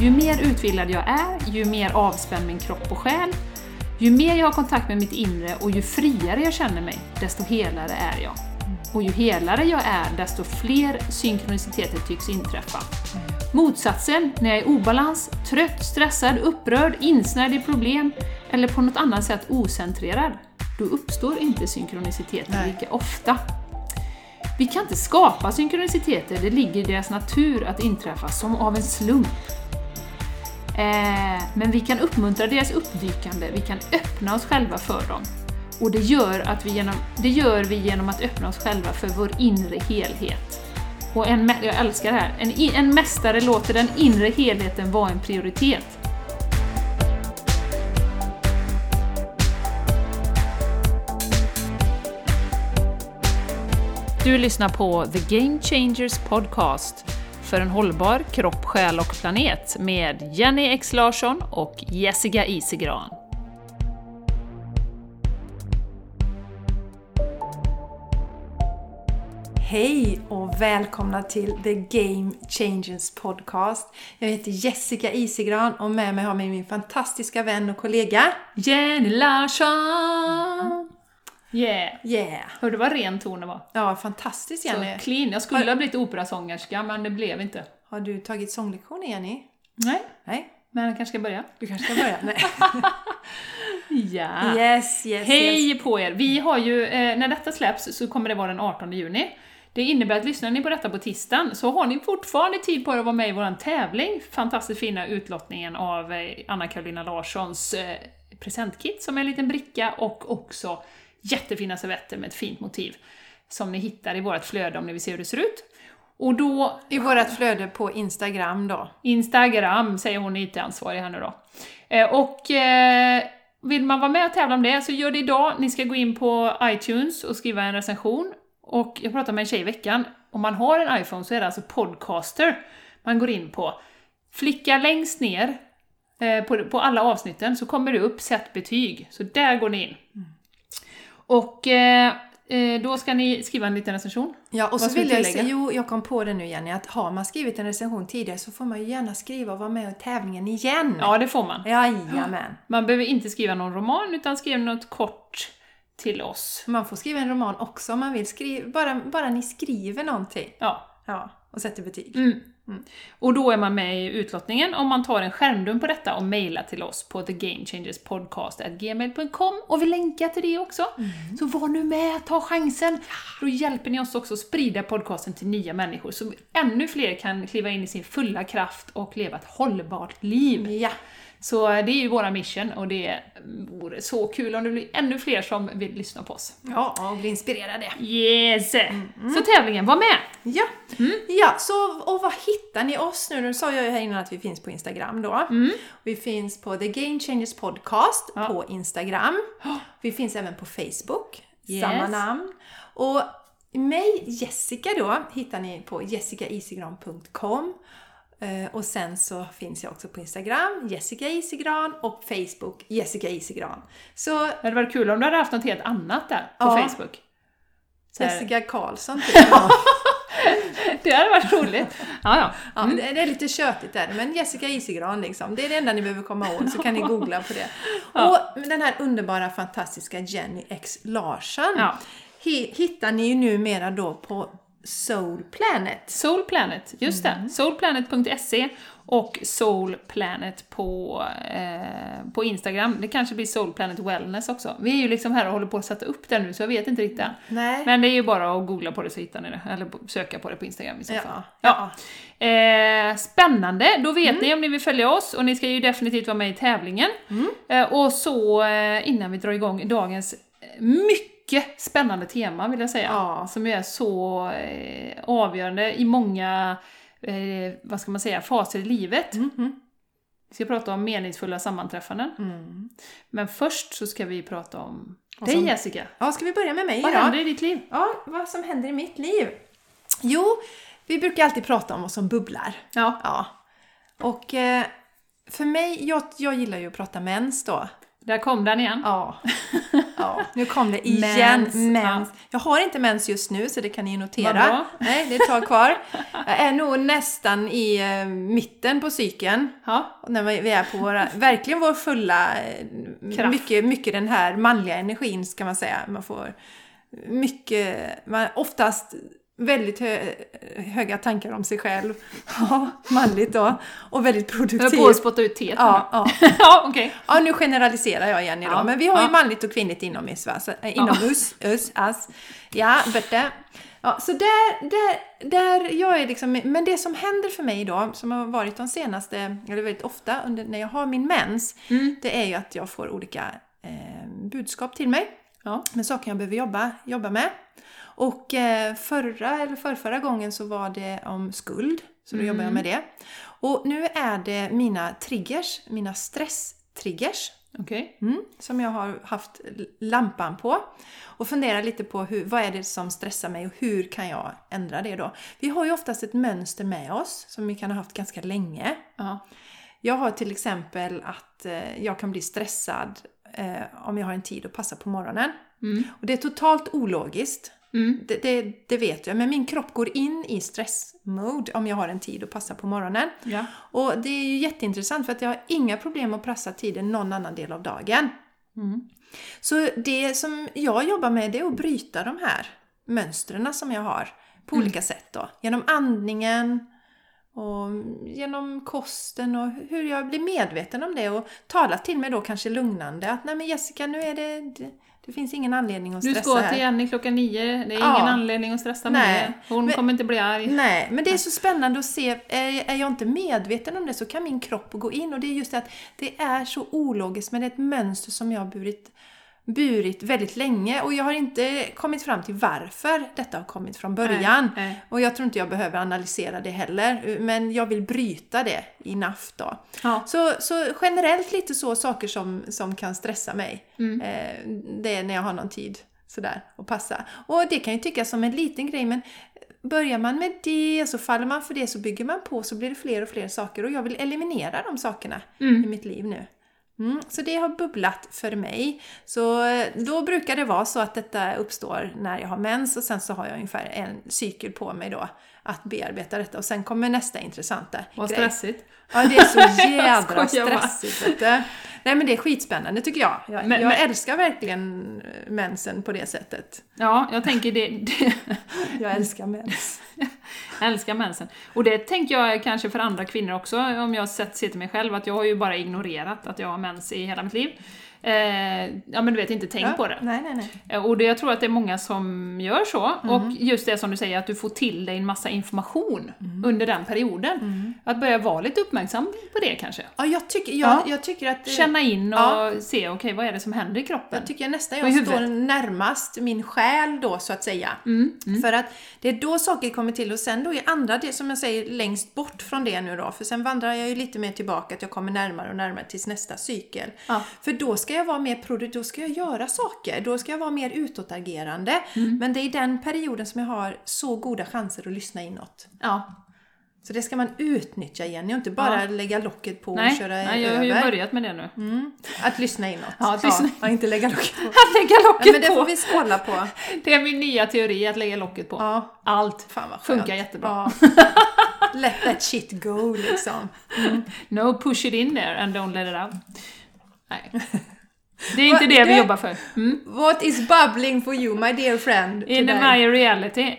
Ju mer utvilad jag är, ju mer avspänd min kropp och själ, ju mer jag har kontakt med mitt inre och ju friare jag känner mig, desto helare är jag. Och ju helare jag är, desto fler synkroniciteter tycks inträffa. Motsatsen, när jag är i obalans, trött, stressad, upprörd, insnärjd i problem eller på något annat sätt ocentrerad, då uppstår inte synkroniciteter lika ofta. Vi kan inte skapa synkroniciteter, det ligger i deras natur att inträffa som av en slump. Eh, men vi kan uppmuntra deras uppdykande, vi kan öppna oss själva för dem. Och det gör, att vi genom, det gör vi genom att öppna oss själva för vår inre helhet. Och en, jag älskar det här, en, en mästare låter den inre helheten vara en prioritet. Du lyssnar på The Game Changers Podcast för en hållbar kropp, själ och planet med Jenny X Larsson och Jessica Isigran. Hej och välkomna till The Game Changers Podcast. Jag heter Jessica Isigran och med mig har jag min fantastiska vän och kollega Jenny Larsson! Yeah! Yeah! Hörde vad ren ton det var? Ja, fantastiskt Jenny. Så clean. Jag skulle ha blivit operasångerska, men det blev inte. Har du tagit sånglektioner Jenny? Nej, Nej? men jag kanske ska börja. Du kanske ska börja? Nej. Ja! Yes, yes, Hej yes. på er! Vi har ju, eh, när detta släpps så kommer det vara den 18 juni. Det innebär att lyssnar ni på detta på tisdagen så har ni fortfarande tid på er att vara med i vår tävling. Fantastiskt fina utlottningen av eh, Anna-Karolina Larssons eh, presentkit som är en liten bricka och också jättefina servetter med ett fint motiv som ni hittar i vårt flöde om ni vill se hur det ser ut. Och då I vårt flöde på Instagram då. Instagram, säger hon IT-ansvarig här nu då. Eh, Och eh, vill man vara med och tävla om det så gör det idag. Ni ska gå in på iTunes och skriva en recension. Och jag pratade med en tjej i veckan. Om man har en iPhone så är det alltså Podcaster man går in på. Flicka längst ner eh, på, på alla avsnitten så kommer det upp Sätt betyg. Så där går ni in. Och eh, eh, då ska ni skriva en liten recension. Ja, och Vad så vill jag säga, jo, jag kom på det nu Jenny, att har man skrivit en recension tidigare så får man ju gärna skriva och vara med i tävlingen igen. Ja, det får man. Jajamän. Man behöver inte skriva någon roman, utan skriva något kort till oss. Man får skriva en roman också om man vill. Skriva, bara, bara ni skriver någonting. Ja. Ja, och sätter betyg. Mm. Och då är man med i utlottningen om man tar en skärmdump på detta och mejlar till oss på thegamechangerspodcast.gmail.com och vi länkar till det också. Så var nu med, ta chansen! Då hjälper ni oss också att sprida podcasten till nya människor så ännu fler kan kliva in i sin fulla kraft och leva ett hållbart liv. Ja. Så det är ju våra mission och det vore så kul om det blir ännu fler som vill lyssna på oss. Ja, och bli inspirerade. Yes! Så tävlingen, var med! Ja. Mm. ja, så och var hittar ni oss nu? Nu sa jag ju här innan att vi finns på Instagram då. Vi finns på The Game Changers Podcast Ja. på Instagram. Vi finns även på Facebook, Yes. samma namn. Och mig, Jessica då, hittar ni på jessicaisigran.com. Eh, Och sen så finns jag också på Instagram, Jessica Isigran och Facebook, Jessica Isigran. Så Det hade varit kul om du hade haft något helt annat där på Ja. Facebook. Så här, Jessica Karlsson typ. det hade varit roligt. Ja, ja. ja, det, det är lite tjötigt där, men Jessica Isigran liksom. Det är det enda ni behöver komma ihåg, så kan ni googla på det. Ja. Och den här underbara, fantastiska Jenny X Larsson Ja. hi- hittar ni ju numera då på Soul Planet. Soul Planet, just det. Soulplanet.se och Soul Planet på, eh, på Instagram. Det kanske blir Soul Planet Wellness också. Vi är ju liksom här och håller på att sätta upp det nu, så jag vet inte riktigt. Nej. Men det är ju bara att googla på det så hittar ni det, eller söka på det på Instagram i så Ja, fall. ja. Eh, spännande, då vet ni om ni vill följa oss och ni ska ju definitivt vara med i tävlingen. Eh, och så eh, innan vi drar igång dagens eh, mycket spännande tema vill jag säga, Ja. som är så eh, avgörande i många, eh, vad ska man säga, faser i livet. Mhm. Vi ska prata om meningsfulla sammanträffanden. Mm. Men först så ska vi prata om dig Jessica. Ja, ska vi börja med mig Vad då? händer i ditt liv? Ja, vad som händer i mitt liv? Jo, vi brukar alltid prata om vad som bubblar. Ja, Ja. Och eh, för mig, jag, jag gillar ju att prata mens då. Där kom den igen. Ja. ja, nu kom det igen. Mens, Mens. ja. Jag har inte mens just nu så det kan ni notera. bra. Nej, det är ett tag kvar. Jag är nog nästan i eh, mitten på cykeln. Ja. När vi är på våra, verkligen vår fulla, eh, Kraft. mycket, mycket den här manliga energin ska man säga. Man får mycket, man, oftast väldigt hö, höga tankar om sig själv. Ja, manligt då. Och väldigt Jag höll produktiv. på att spotta ut teet. Ja, ja. ja okej. Ja, nu generaliserar jag igen idag, Ja, men vi har ju ja. manligt och kvinnligt inomhus, äh, inomhus, us, as. Ja, Berte. Ja, så där, där, där jag är liksom, men det som händer för mig då, som har varit de senaste, eller väldigt ofta under, när jag har min mens, Mm. det är ju att jag får olika eh, budskap till mig Ja. med saker jag behöver jobba, jobba med. Och eh, förra eller förrförra gången så var det om skuld, så då jobbar jag med det. Och nu är det mina triggers, mina stresstriggers, Okej. mm, som jag har haft lampan på. Och funderar lite på hur, vad är det som stressar mig och hur kan jag ändra det då? Vi har ju oftast ett mönster med oss som vi kan ha haft ganska länge. Ja. Jag har till exempel att eh, jag kan bli stressad eh, om jag har en tid att passa på morgonen. Mm. Och det är totalt ologiskt. Mm. Det, det, det vet jag, men min kropp går in i stressmode om jag har en tid att passa på morgonen. Ja. Och det är ju jätteintressant för att jag har inga problem att passa tiden någon annan del av dagen. Mm. Så det som jag jobbar med det är att bryta de här mönstren som jag har på Mm. olika sätt då. Genom andningen och genom kosten och hur jag blir medveten om det och tala till mig då kanske lugnande att nej men Jessica nu är det, det, finns ingen anledning att Du stressa ska här. till Jenny klockan nio, det är ingen Ja. anledning att stressa Nej. med det. Hon Men- kommer inte bli arg. Nej, men det är så spännande att se, är, är jag inte medveten om det så kan min kropp gå in och det är just det att det är så ologiskt men det är ett mönster som jag har burit, burit väldigt länge och jag har inte kommit fram till varför detta har kommit från början. Nej, nej. Och jag tror inte jag behöver analysera det heller, men jag vill bryta det i naft då. Ja. Så, så generellt lite så saker som, som kan stressa mig. Mm. Eh, det är när jag har någon tid sådär att passa. Och det kan ju tyckas som en liten grej men börjar man med det så faller man för det så bygger man på så blir det fler och fler saker och jag vill eliminera de sakerna Mm. i mitt liv nu. Mm, så det har bubblat för mig. Så eh, då brukar det vara så att detta uppstår när jag har mens och sen så har jag ungefär en cykel på mig då att bearbeta detta och sen kommer nästa intressanta Vad grej. stressigt. Ja, det är så jädra stressigt. Du. Nej men det är skitspännande tycker jag. Jag, Men- jag men- älskar verkligen eh, mensen på det sättet. Ja, jag tänker det, det Jag älskar mens. jag älskar mensen. Och det tänker jag kanske för andra kvinnor också, om jag sett, ser till mig själv, att jag har ju bara ignorerat att jag har mens i hela mitt liv. Eh, ja men du vet, inte tänkt Ja, på det. Nej, nej, nej. Eh, Och det, jag tror att det är många som gör så. Mm. Och just det som du säger, att du får till dig en massa information Mm. under den perioden. Att börja vara lite uppmärksam på det kanske. Ja, jag, tycker, jag, Ja. jag tycker att... Känna in och Ja. se, okej vad är det som händer i kroppen? Jag tycker nästan jag står närmast min själ då så att säga. Mm, mm. För att det är då saker kommer till och sen då i andra, det som jag säger längst bort från det nu då. För sen vandrar jag ju lite mer tillbaka, att jag kommer närmare och närmare tills nästa cykel. För då ska jag vara mer produktiv, då ska jag göra saker, då ska jag vara mer utåtagerande. Mm. Men det är i den perioden som jag har så goda chanser att lyssna inåt. Ja. Så det ska man utnyttja Jenny och inte bara Ja. lägga locket på och Nej, köra nej, jag har ju över. börjat med det nu. Mm. Att lyssna inåt. Ja, att lyssna ja, inte lägga locket på. Att lägga Ja, locket men det på! får vi skålla på. Det är min nya teori, att lägga locket på. Ja, Allt. fan vad skönt. Funkar jättebra. Ja. Let that shit go liksom. No push it in there and don't let it out. Nej. Det är inte Vad- det vi jobbar för. Mm. What is bubbling for you my dear friend? In today? my reality.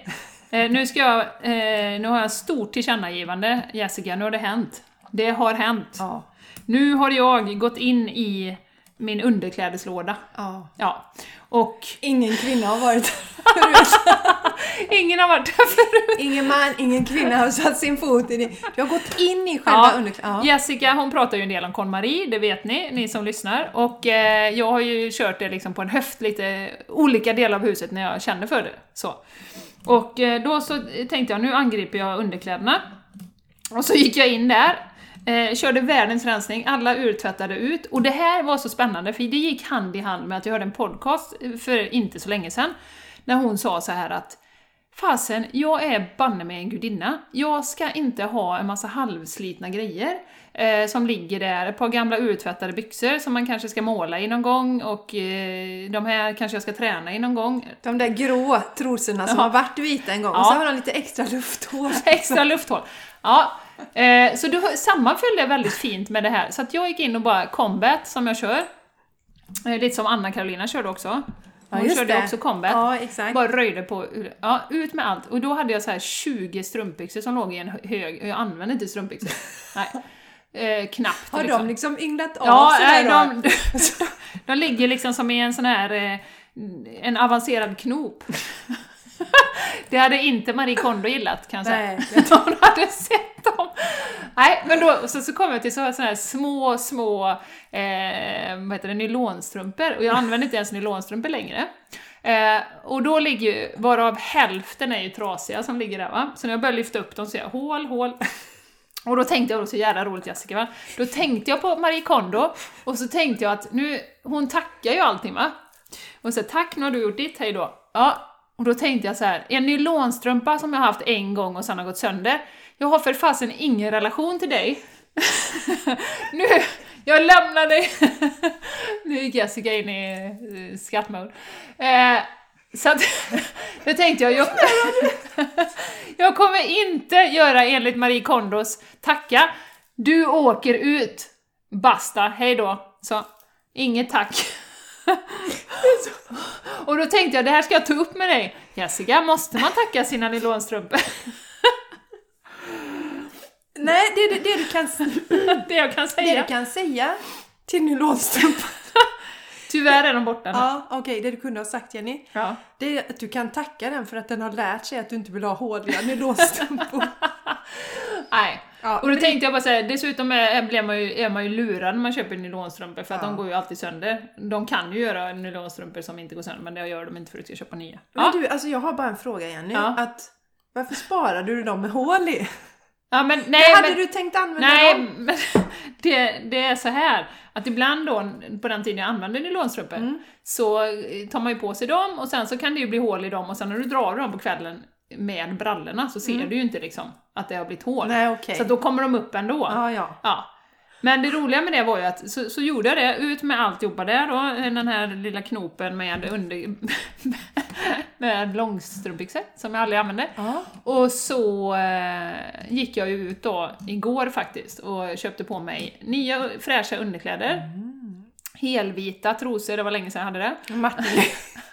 Eh, nu ska jag, eh, nu har jag stort tillkännagivande, Jessica, nu har det hänt. Det har hänt. Ja. Nu har jag gått in i min underklädeslåda. ja. Ja. Och Ingen kvinna har varit förut. ingen har varit där förut. Ingen man, ingen kvinna har satt sin fot i det. Du har gått in i själva Ja, underkläderna. Jessica hon pratar ju en del om KonMari, det vet ni, ni som lyssnar. Och eh, jag har ju kört det liksom på en höft, lite olika delar av huset när jag känner för det. Så. Och eh, då så tänkte jag, nu angriper jag underkläderna. Och så gick jag in där, eh, körde världens rensning, alla urtvättade ut. Och det här var så spännande, för det gick hand i hand med att jag hörde en podcast eh, för inte så länge sedan, när hon sa så här att Fasen, jag är banne med en gudinna. Jag ska inte ha en massa halvslitna grejer. eh, som ligger där, ett par gamla urtvättade byxor som man kanske ska måla i någon gång och eh, de här kanske jag ska träna i någon gång. De där grå trosorna som Ja. har varit vita en gång och Ja. så har de lite extra lufthål. Extra lufthål. Ja, eh, så du sammanföll det väldigt fint med det här. Så att jag gick in och bara combat som jag kör. Eh, lite som Anna-Karolina körde också. Ja, Hon just körde det. också combat. Ja, exakt. Bara röjde på, ja, ut med allt. Och då hade jag så här 20 strumpbyxor som låg i en hög, jag använde inte strumpbyxor. Nej. Eh, knappt Har liksom. de liksom ynglat av Ja, nej, då? de, de ligger liksom som i en sån här, eh, en avancerad knop. Det hade inte Marie Kondo gillat kan jag säga. Nej. Hon hade sett dem. Nej, men då så, så kom jag till så, såna här små, små eh, vad heter det, nylonstrumpor och jag använder inte ens nylonstrumpor längre. Eh, och då ligger ju, varav hälften är ju trasiga som ligger där va. Så när jag börjar lyfta upp dem så ser jag hål, hål. Och då tänkte jag, så jävla roligt Jessica va. Då tänkte jag på Marie Kondo och så tänkte jag att nu, hon tackar ju allting va. Och så tack, nu har du gjort ditt, hej då. Ja, och då tänkte jag så här, en nylonstrumpa som jag har haft en gång och sen har gått sönder, jag har för fasen ingen relation till dig. nu, jag lämnar dig. nu gick Jessica in i eh, skattmode. Eh, så att, då tänkte jag, jag, jag kommer inte göra enligt Marie Kondos tacka. Du åker ut. Basta, hej då. Så, inget tack. Och då tänkte jag, det här ska jag ta upp med dig. Jessica, måste man tacka sina nylonstrumpor? Nej, det, det, det, du kan, det jag kan det säga. du kan säga till nylonstrumpan. Tyvärr är de borta nu. Ja, okej, det du kunde ha sagt Jenny. Ja. Det är att du kan tacka den för att den har lärt sig att du inte vill ha håliga nylonstrumpor. Nej. Ja, Och då men det- tänkte jag bara säga, dessutom är, blir man ju, är man ju lurad när man köper nylonstrumpor för att Ja. de går ju alltid sönder. De kan ju göra nylonstrumpor som inte går sönder men det gör de inte för att du ska köpa nya. Men Ja, du, alltså jag har bara en fråga Jenny. Att, varför sparar du dem med hål i? ja men nej hade men... du tänkt använda Nej, dem? men det, det är så här att ibland då, på den tiden jag använde nylonstrumpor, Mm. så tar man ju på sig dem och sen så kan det ju bli hål i dem och sen när du drar dem på kvällen med brallorna så ser du ju inte liksom att det har blivit. Mm. Nej, okej. Så då kommer de upp ändå. Ja, ja. Ja. Men det roliga med det var ju att så, så gjorde jag det, ut med alltihopa där då, den här lilla knopen med under... med långstrumpbyxor som jag aldrig använde. ja. Och så eh, gick jag ju ut då igår faktiskt och köpte på mig nya fräscha underkläder. Helvita trosor, det var länge sedan jag hade det. Martin.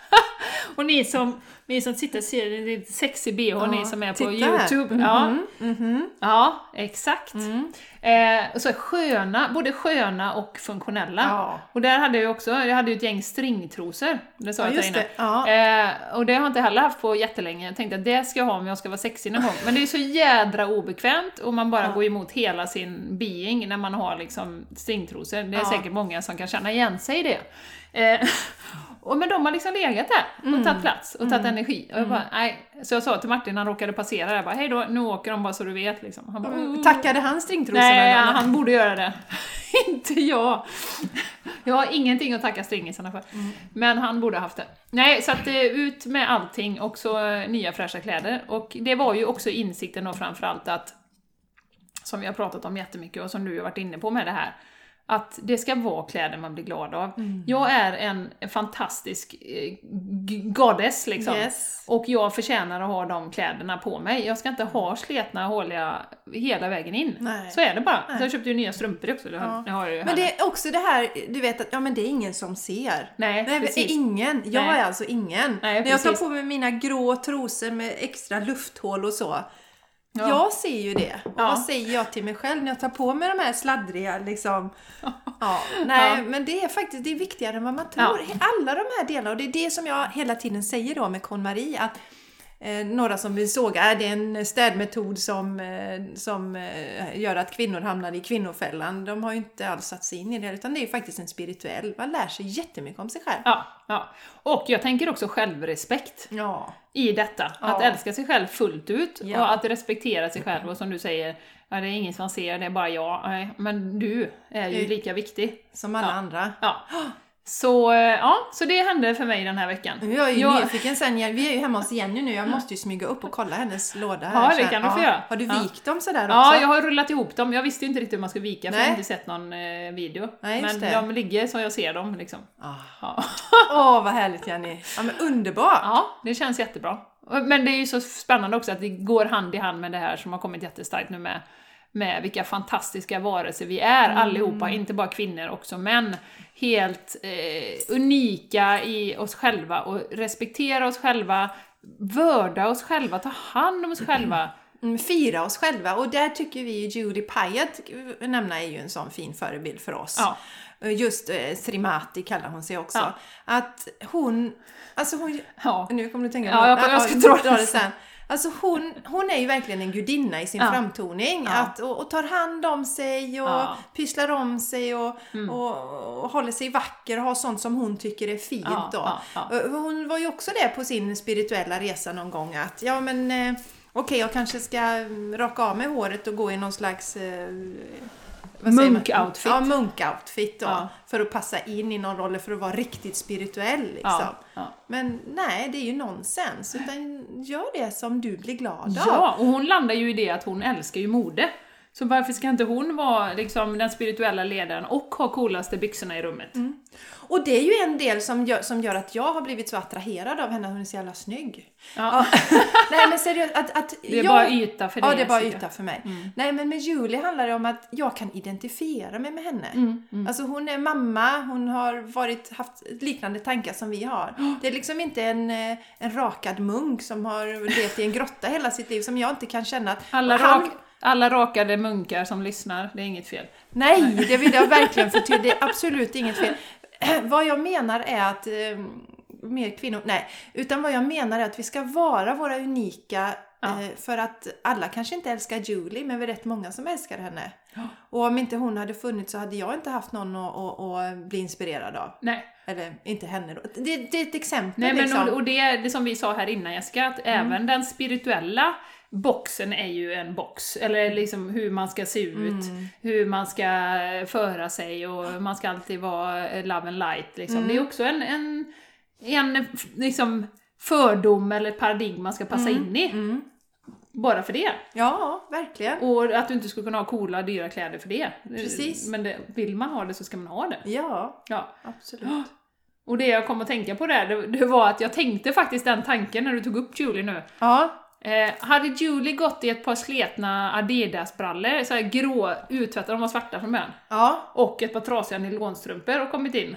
Och ni som, ni som sitter och ser en lite sexig bh, Ja, ni som är på titta här. Youtube. Ja, Mhm, mhm. ja, exakt. Mm. Eh, och så sköna, både sköna och funktionella. Ja. Och där hade jag också, jag hade ju ett gäng stringtrosor. Det sa Ja, jag till dig det. Ja. Eh, och det har jag inte heller haft på jättelänge. Jag tänkte att det ska jag ha om jag ska vara sexig någon gång. Men det är så jädra obekvämt och man bara Ja. går emot hela sin being när man har liksom stringtrosor. Det är säkert många som kan känna igen sig i det. Eh, och men de har liksom legat där och tagit plats och tagit energi. Och jag bara, nej. Så jag sa till Martin när han råkade passera där, bara, hej då, nu åker de bara så du vet liksom. Han bara, "Oh." Tackade han stringtrosorna? Nej, eller? han borde göra det. inte jag. Jag har ingenting att tacka stringisarna för. Mm. Men han borde ha haft det. Nej, så att eh, ut med allting, också eh, nya fräscha kläder. Och det var ju också insikten då framförallt att, som vi har pratat om jättemycket och som du har varit inne på med det här, att det ska vara kläder man blir glad av. Mm. Jag är en fantastisk eh, goddess liksom. Yes. Och jag förtjänar att ha de kläderna på mig. Jag ska inte ha sletna, håliga hela vägen in. Nej. Så är det bara. Nej. Så jag köpte ju nya strumpor också. Ja. det har jag ju. Men det är också det här, du vet att ja, men det är ingen som ser. Nej, Nej, precis. ingen. Jag Nej. är alltså ingen. Nej, När jag tar på mig mina grå trosor med extra lufthål och så. Ja. Jag ser ju det. Och Ja. vad säger jag till mig själv när jag tar på mig de här sladdriga liksom? Ja, nej, Ja. men det är faktiskt det är viktigare än vad man tror. Alla de här delarna. Och det är det som jag hela tiden säger då med KonMari att Eh, några som vill såga, är det en städmetod som, eh, som eh, gör att kvinnor hamnar i kvinnofällan? De har ju inte alls satt sig in i det, utan det är ju faktiskt en spirituell. Man lär sig jättemycket om sig själv. Ja, ja. Och jag tänker också självrespekt Ja. i detta. Ja. Att älska sig själv fullt ut Ja. och att respektera sig själv. Och som du säger, ja, det är ingen som ser, det är bara jag. Nej, men du är ju lika viktig. Som alla Ja. andra. Ja. Så, eh, ja, så det hände för mig den här veckan. Jag är ju Jag- nyfiken sen, vi är ju hemma hos Jenny nu, jag måste ju smyga upp och kolla hennes låda här. Ja, det kan du få göra. Har du Ja. vikt dem sådär också? Ja, jag har rullat ihop dem. Jag visste ju inte riktigt hur man ska vika för jag har Nej. inte sett någon eh, video. Nej, men det. de ligger så jag ser dem liksom. Ah. Ja. Åh, vad härligt Jenny! Ja, men underbart! ja, det känns jättebra. Men det är ju så spännande också att det går hand i hand med det här som har kommit jättestarkt nu med, med vilka fantastiska varelser vi är allihopa, inte bara kvinnor, också män. Helt eh, unika i oss själva och respektera oss själva, vörda oss själva, ta hand om oss själva. Mm, fira oss själva och där tycker vi ju Judy Pyatt nämna är ju en sån fin förebild för oss. Ja. Eh, Just eh, Srimati kallar hon sig också. Ja. Att hon, alltså hon, Ja. nu kommer du tänka Ja, jag- jag ska dra det sen. Alltså hon, hon är ju verkligen en gudinna i sin Ja. framtoning. Ja. Att, och, och tar hand om sig och Ja. Mm. pysslar om sig och, och, och håller sig vacker och har sånt som hon tycker är fint. Ja, Hon var ju också det på sin spirituella resa någon gång att ja men eh, okej jag kanske ska mm, raka av mig håret och gå i någon slags Munk-outfit. Ja, munk-outfit då. Ja. För att passa in i någon roll, för att vara riktigt spirituell liksom. Ja, ja. Men nej, det är ju nonsens. Utan gör det som du blir glad av. Ja, och hon landar ju i det att hon älskar ju mode. Så varför ska inte hon vara liksom den spirituella ledaren och ha coolaste byxorna i rummet? Mm. Och det är ju en del som gör, som gör att jag har blivit så attraherad av henne, att hon är så jävla snygg. Ja. nej men seriöst, att, att Det är jag... bara yta för Ja, dig, det är bara yta för mig. Nej, men med Julie handlar det om att jag kan identifiera mig med henne. Alltså hon är mamma, hon har varit, haft liknande tankar som vi har. Det är liksom inte en, eh, en rakad munk som har levt i en grotta hela sitt liv som jag inte kan känna att... Alla, och han- rak, alla rakade munkar som lyssnar, det är inget fel. Nej, det vill jag verkligen förtydliga. Det är absolut inget fel. Vad jag menar är att eh, mer kvinnor, nej, utan vad jag menar är att vi ska vara våra unika Ja. eh, för att alla kanske inte älskar Julie, men vi är rätt många som älskar henne. Och om inte hon hade funnits så hade jag inte haft någon att, att, att bli inspirerad av. Nej, Eller inte henne då. Det, det är ett exempel Nej men liksom. och, och det, det som vi sa här innan Jessica, att även den spirituella boxen är ju en box. Eller liksom hur man ska se ut, hur man ska föra sig och man ska alltid vara love and light. Liksom. Det är också en, en, en liksom, fördom eller paradigm man ska passa in i. Bara för det. Ja, verkligen. Och att du inte skulle kunna ha coola, dyra kläder för det. Precis. Men det, vill man ha det så ska man ha det. Ja, Ja. absolut. Och det jag kom att tänka på där, det, det var att jag tänkte faktiskt den tanken när du tog upp Julie nu. Ja, Eh, hade Julie gått i ett par sletna Adidas-brallor, så här grå, uttvättade, de var svarta från början, ja. och ett par trasiga nylonstrumpor och kommit in?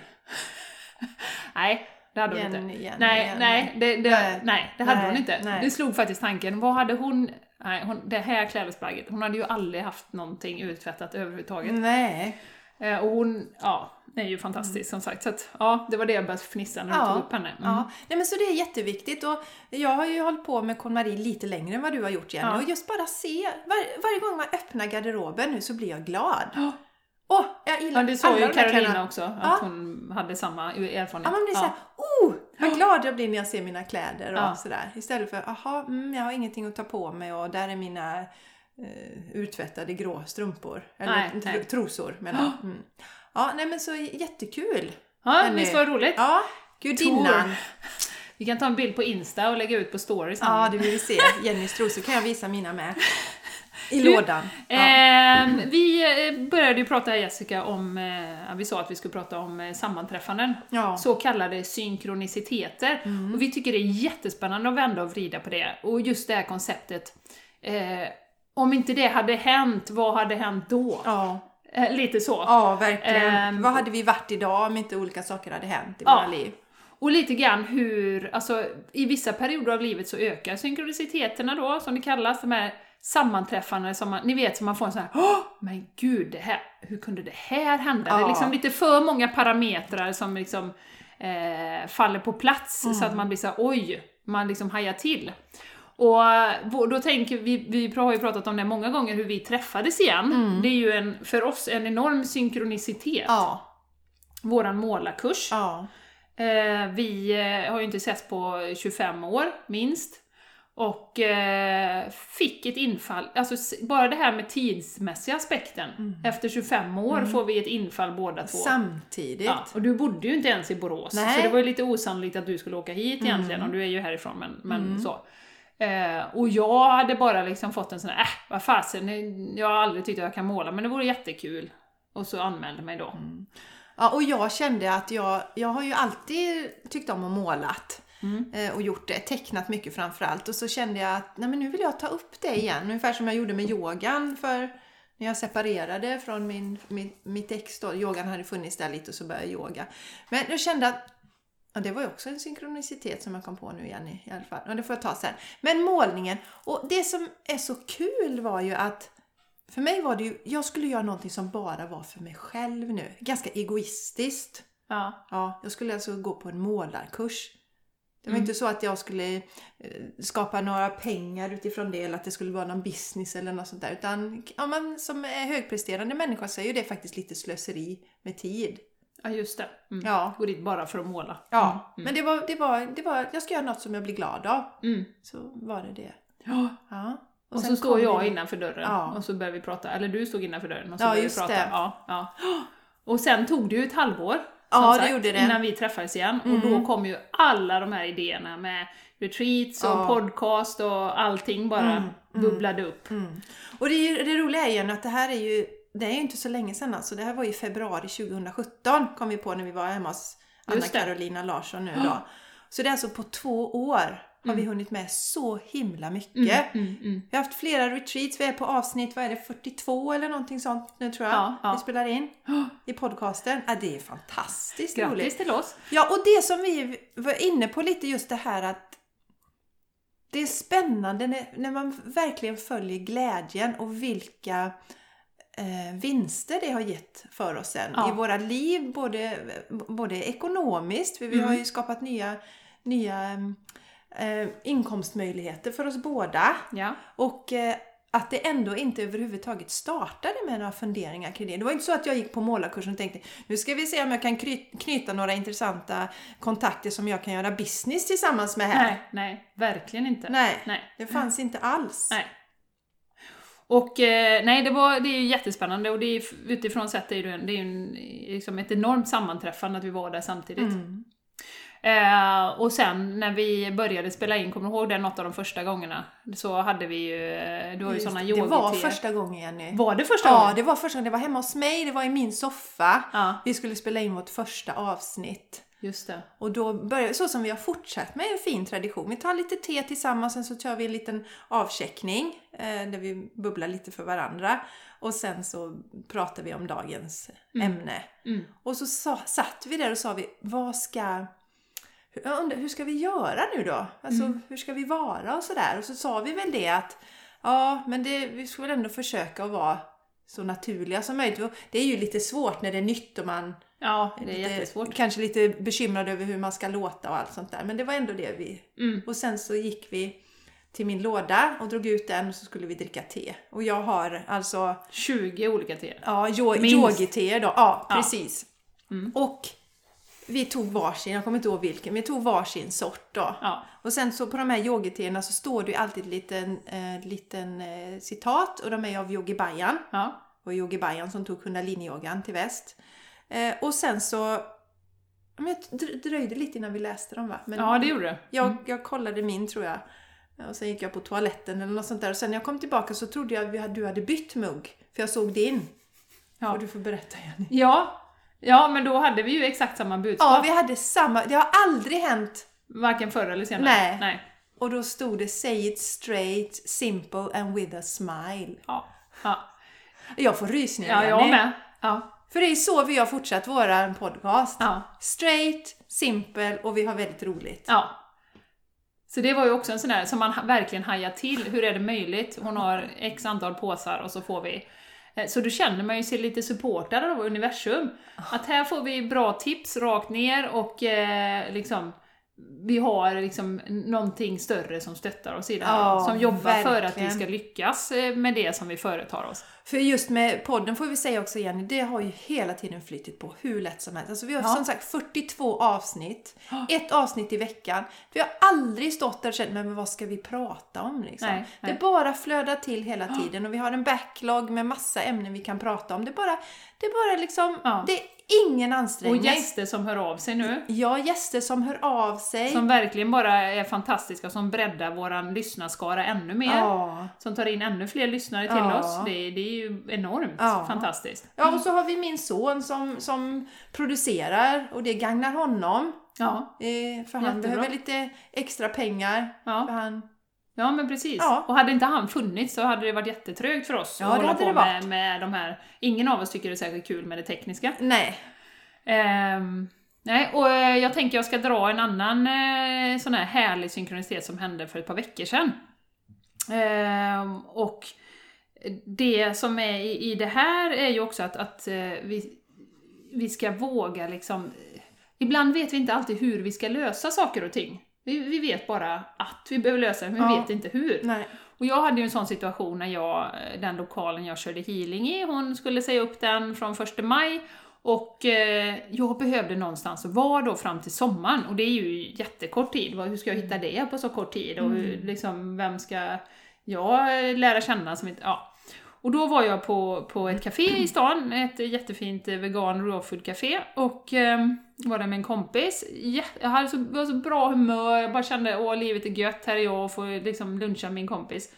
nej, det hade hon inte. Jenny, nej, Jenny. nej, det, det, Nej. nej, det hade Nej, hon inte. nej. Det slog faktiskt tanken, vad hade hon... Nej, hon, det här klädesplagget, hon hade ju aldrig haft någonting uttvättat överhuvudtaget. Nej. Eh, och hon, ja, är ju fantastisk som sagt. Så att, ja, det var det jag började fnissa när du tog upp henne. Mm. Ja, Nej, men så det är jätteviktigt och jag har ju hållit på med KonMari lite längre än vad du har gjort Jenny Ja. och just bara se, var, varje gång man öppnar garderoben nu så blir jag glad. Ja. Åh, jag gillar Ja, sa alla ju Carolina kläderna. också, att Ja. hon hade samma erfarenhet. Ja, man blir såhär, oh, vad glad jag blir när jag ser mina kläder och Ja. sådär. Istället för, aha, mm, jag har ingenting att ta på mig och där är mina eh, uttvättade grå strumpor. Eller Nej, nej. trosor menar jag. Mm. Ja, nej men så jättekul. Ja, Hörni. visst var det roligt? Ja, gudinnan. Vi kan ta en bild på Insta och lägga ut på stories. Ja, det vill vi se. Jennys trosor kan jag visa mina med. I Du, lådan. Ja. Ehm, vi eh, började ju prata Jessica om, eh, vi sa att vi skulle prata om eh, sammanträffanden. Ja. Så kallade synkroniciteter. Mm. Och vi tycker det är jättespännande att vända och vrida på det. Och just det här konceptet, eh, om inte det hade hänt, vad hade hänt då? Ja. Eh, lite så. ja, verkligen. Ehm, Vad hade vi varit idag om inte olika saker hade hänt i Ja. våra liv? Och lite grann hur, alltså i vissa perioder av livet så ökar synkroniciteterna då, som det kallas, de här sammanträffandena som man, ni vet, som man får en sån här Åh, men gud, det här, hur kunde det här hända? Det är Ja. liksom lite för många parametrar som liksom eh, faller på plats så att man blir så här, oj, man liksom hajar till. Och då tänker vi, vi har ju pratat om det många gånger, hur vi träffades igen. Det är ju en, för oss en enorm synkronicitet. Ja. Våran målarkurs. Ja. Eh, vi eh, har ju inte setts på 25 år, minst. Och eh, fick ett infall, alltså bara det här med tidsmässiga aspekten. Mm. Efter 25 år får vi ett infall båda två. Samtidigt. Ja, och du bodde ju inte ens i Borås, Nej. Mm. så det var ju lite osannolikt att du skulle åka hit egentligen, och du är ju härifrån, men, men så. Eh, och jag hade bara liksom fått en sån här, äh, vad fasen, jag har aldrig tyckt att jag kan måla, men det vore jättekul. Och så anmälde mig då. Mm. Ja, och jag kände att jag, jag har ju alltid tyckt om att målat. eh, Och gjort det, tecknat mycket framförallt. Och så kände jag att nej, men nu vill jag ta upp det igen. Ungefär som jag gjorde med yogan för när jag separerade från min, min, mitt ex. Då. Yogan hade funnits där lite och så började jag yoga. Men jag kände att Ja, det var ju också en synkronicitet som jag kom på nu igen i, alla fall. Ja, det får jag ta sen. Men målningen. Och det som är så kul var ju att för mig var det ju, jag skulle göra någonting som bara var för mig själv nu. Ganska egoistiskt. Ja. Ja, jag skulle alltså gå på en målarkurs. Det var inte så att jag skulle eh, skapa några pengar utifrån det eller att det skulle vara någon business eller något sånt där. Utan om man som är högpresterande människa så är ju det faktiskt lite slöseri med tid. Ja, just det. Mm. Ja. Gå dit bara för att måla. Ja, men det var, det, var, det var, jag ska göra något som jag blir glad av. Mm. Så var det det. Ja. Ja. Och, sen så står jag det- innanför dörren Ja. och så börjar vi prata, eller du stod innanför dörren och så Ja, började vi prata. det. Ja, ja. Och sen tog det ju ett halvår, Ja, det sagt, gjorde det. Mm. innan vi träffades igen. Och då kom ju alla de här idéerna med retreats och Ja. podcast och allting bara bubblade upp. Mm. Och det, det roliga är ju att det här är ju, det är ju inte så länge sedan alltså. Det här var i februari 2017 kom vi på när vi var hemma hos Anna Just det. Carolina Larsson nu då. Så det är alltså på två år har vi hunnit med så himla mycket. Mm, mm. Vi har haft flera retreats, vi är på avsnitt, vad är det, 42 eller någonting sånt nu tror jag. Ja, ja. Vi spelar in i podcasten. Ja, det är fantastiskt roligt. Grattis till oss! Ja, och det som vi var inne på lite just det här att det är spännande när, när man verkligen följer glädjen och vilka eh, vinster det har gett för oss sen Ja. i våra liv, både, både ekonomiskt, för vi Mm. har ju skapat nya, nya eh, inkomstmöjligheter för oss båda. Ja. Och eh, att det ändå inte överhuvudtaget startade med några funderingar kring det. Det var inte så att jag gick på målarkursen och tänkte nu ska vi se om jag kan knyta några intressanta kontakter som jag kan göra business tillsammans med här. Nej, nej, verkligen inte. Nej, Nej. det fanns inte alls. Nej. Och eh, nej, det, var, det är jättespännande och det är, utifrån sett är det en, det är en, liksom ett enormt sammanträffande att vi var där samtidigt. Mm. Eh, och sen när vi började spela in, kommer du ihåg det något av de första gångerna? Så hade vi ju, eh, du har ju Just såna det, var yogi första gången Jenny. Var det första Ja, gången? det var första gången. Det var hemma hos mig, det var i min soffa. Ja, Vi skulle spela in vårt första avsnitt. Just det. Och då börjar så som vi har fortsatt med en fin tradition. Vi tar lite te tillsammans, sen så kör vi en liten avcheckning eh, där vi bubblar lite för varandra. Och sen så pratar vi om dagens ämne. Mm. Och så sa, satt vi där och sa vi, vad ska... undrar, hur ska vi göra nu då? Alltså, Mm. hur ska vi vara och sådär? Och så sa vi väl det att, ja, men det, vi ska väl ändå försöka att vara så naturliga som möjligt. Det är ju lite svårt när det är nytt och man Ja, det är lite, jättesvårt. Kanske lite bekymrad över hur man ska låta och allt sånt där. Men det var ändå det vi... Mm. Och sen så gick vi till min låda och drog ut den och så skulle vi dricka te. Och jag har alltså 20 olika te. ja, yo- Minst. yogi-te då. Ja, Ja. precis. Mm. Och vi tog varsin, jag kommer inte ihåg vilken, vi tog varsin sort då. Ja. Och sen så på de här yogi-teerna så står det ju alltid en liten, eh, liten eh, citat och de är av Yogi Bajan. Ja. och Yogi Bajan som tog kundalini-yogan till väst. Eh, och sen så... Men dr- dröjde lite innan vi läste dem va? Men ja, det gjorde det. jag, jag kollade min tror jag. Och sen gick jag på toaletten eller något sånt där. Och sen när jag kom tillbaka så trodde jag att du hade bytt mugg. För jag såg din. Ja. Och du får berätta Jenny. Ja. ja, men då hade vi ju exakt samma budskap. Ja, vi hade samma. Det har aldrig hänt. Varken förr eller senare. Nej. Nej. Och då stod det Say it straight, simple and with a smile. Ja. Ja, Jag får rysningar ja jag med. Ja. För det är så vi har fortsatt våran podcast. Ja. Straight, simple och vi har väldigt roligt. ja. Så det var ju också en sån där som man verkligen hajar till. Hur är det möjligt? Hon har x antal påsar och så får vi eh, så då känner man ju sig lite supportad av universum. Att här får vi bra tips rakt ner och eh, liksom vi har liksom någonting större som stöttar oss i det här. Ja, som jobbar för att vi verkligen. ska lyckas eh, med det som vi företar oss. För just med podden får vi säga också Jenny, det har ju hela tiden flyttit på hur lätt som helst. Alltså vi har Ja. som sagt 42 avsnitt, ett avsnitt i veckan. Vi har aldrig stått där och känt, men vad ska vi prata om liksom? Nej, nej. Det bara flödar till hela tiden och vi har en backlog med massa ämnen vi kan prata om. Det bara, det bara liksom, Ja. det är ingen Och ansträngning. gäster som hör av sig nu. Ja, gäster som hör av sig. Som verkligen bara är fantastiska, som breddar våran lyssnarskara ännu mer. Ja. Som tar in ännu fler lyssnare till Ja. oss. Det, det är ju enormt Ja. fantastiskt. Ja, och så har vi min son som, som producerar och det gagnar honom. Ja, Eh, för han Jättebra. behöver lite extra pengar. För ja. han, ja men precis. Ja. Och hade inte han funnits så hade det varit jättetrögt för oss Ja, att hålla på med, varit. med de här... Ingen av oss tycker det är särskilt kul med det tekniska. nej. Ehm, nej, och eh, jag tänker jag ska dra en annan eh, sån här härlig synkronicitet som hände för ett par veckor sedan. Ehm, och det som är i, i det här är ju också att, att eh, vi, vi ska våga liksom... Ibland vet vi inte alltid hur vi ska lösa saker och ting. Vi, vi vet bara att vi behöver lösa det, men vi Ja. vet inte hur. nej. Och jag hade ju en sån situation när jag, den lokalen jag körde healing i, hon skulle säga upp den från 1 maj och eh, jag behövde någonstans att vara då fram till sommaren och det är ju jättekort tid. Hur ska jag hitta det på så kort tid? Och hur, liksom, vem ska jag eh, lära känna som inte... Ja. Och då var jag på, på ett café i stan, ett jättefint eh, vegan raw food café och eh, var där med en kompis. Jag hade så, var så bra humör, jag bara kände åh livet är gött, här är jag och får liksom luncha med min kompis.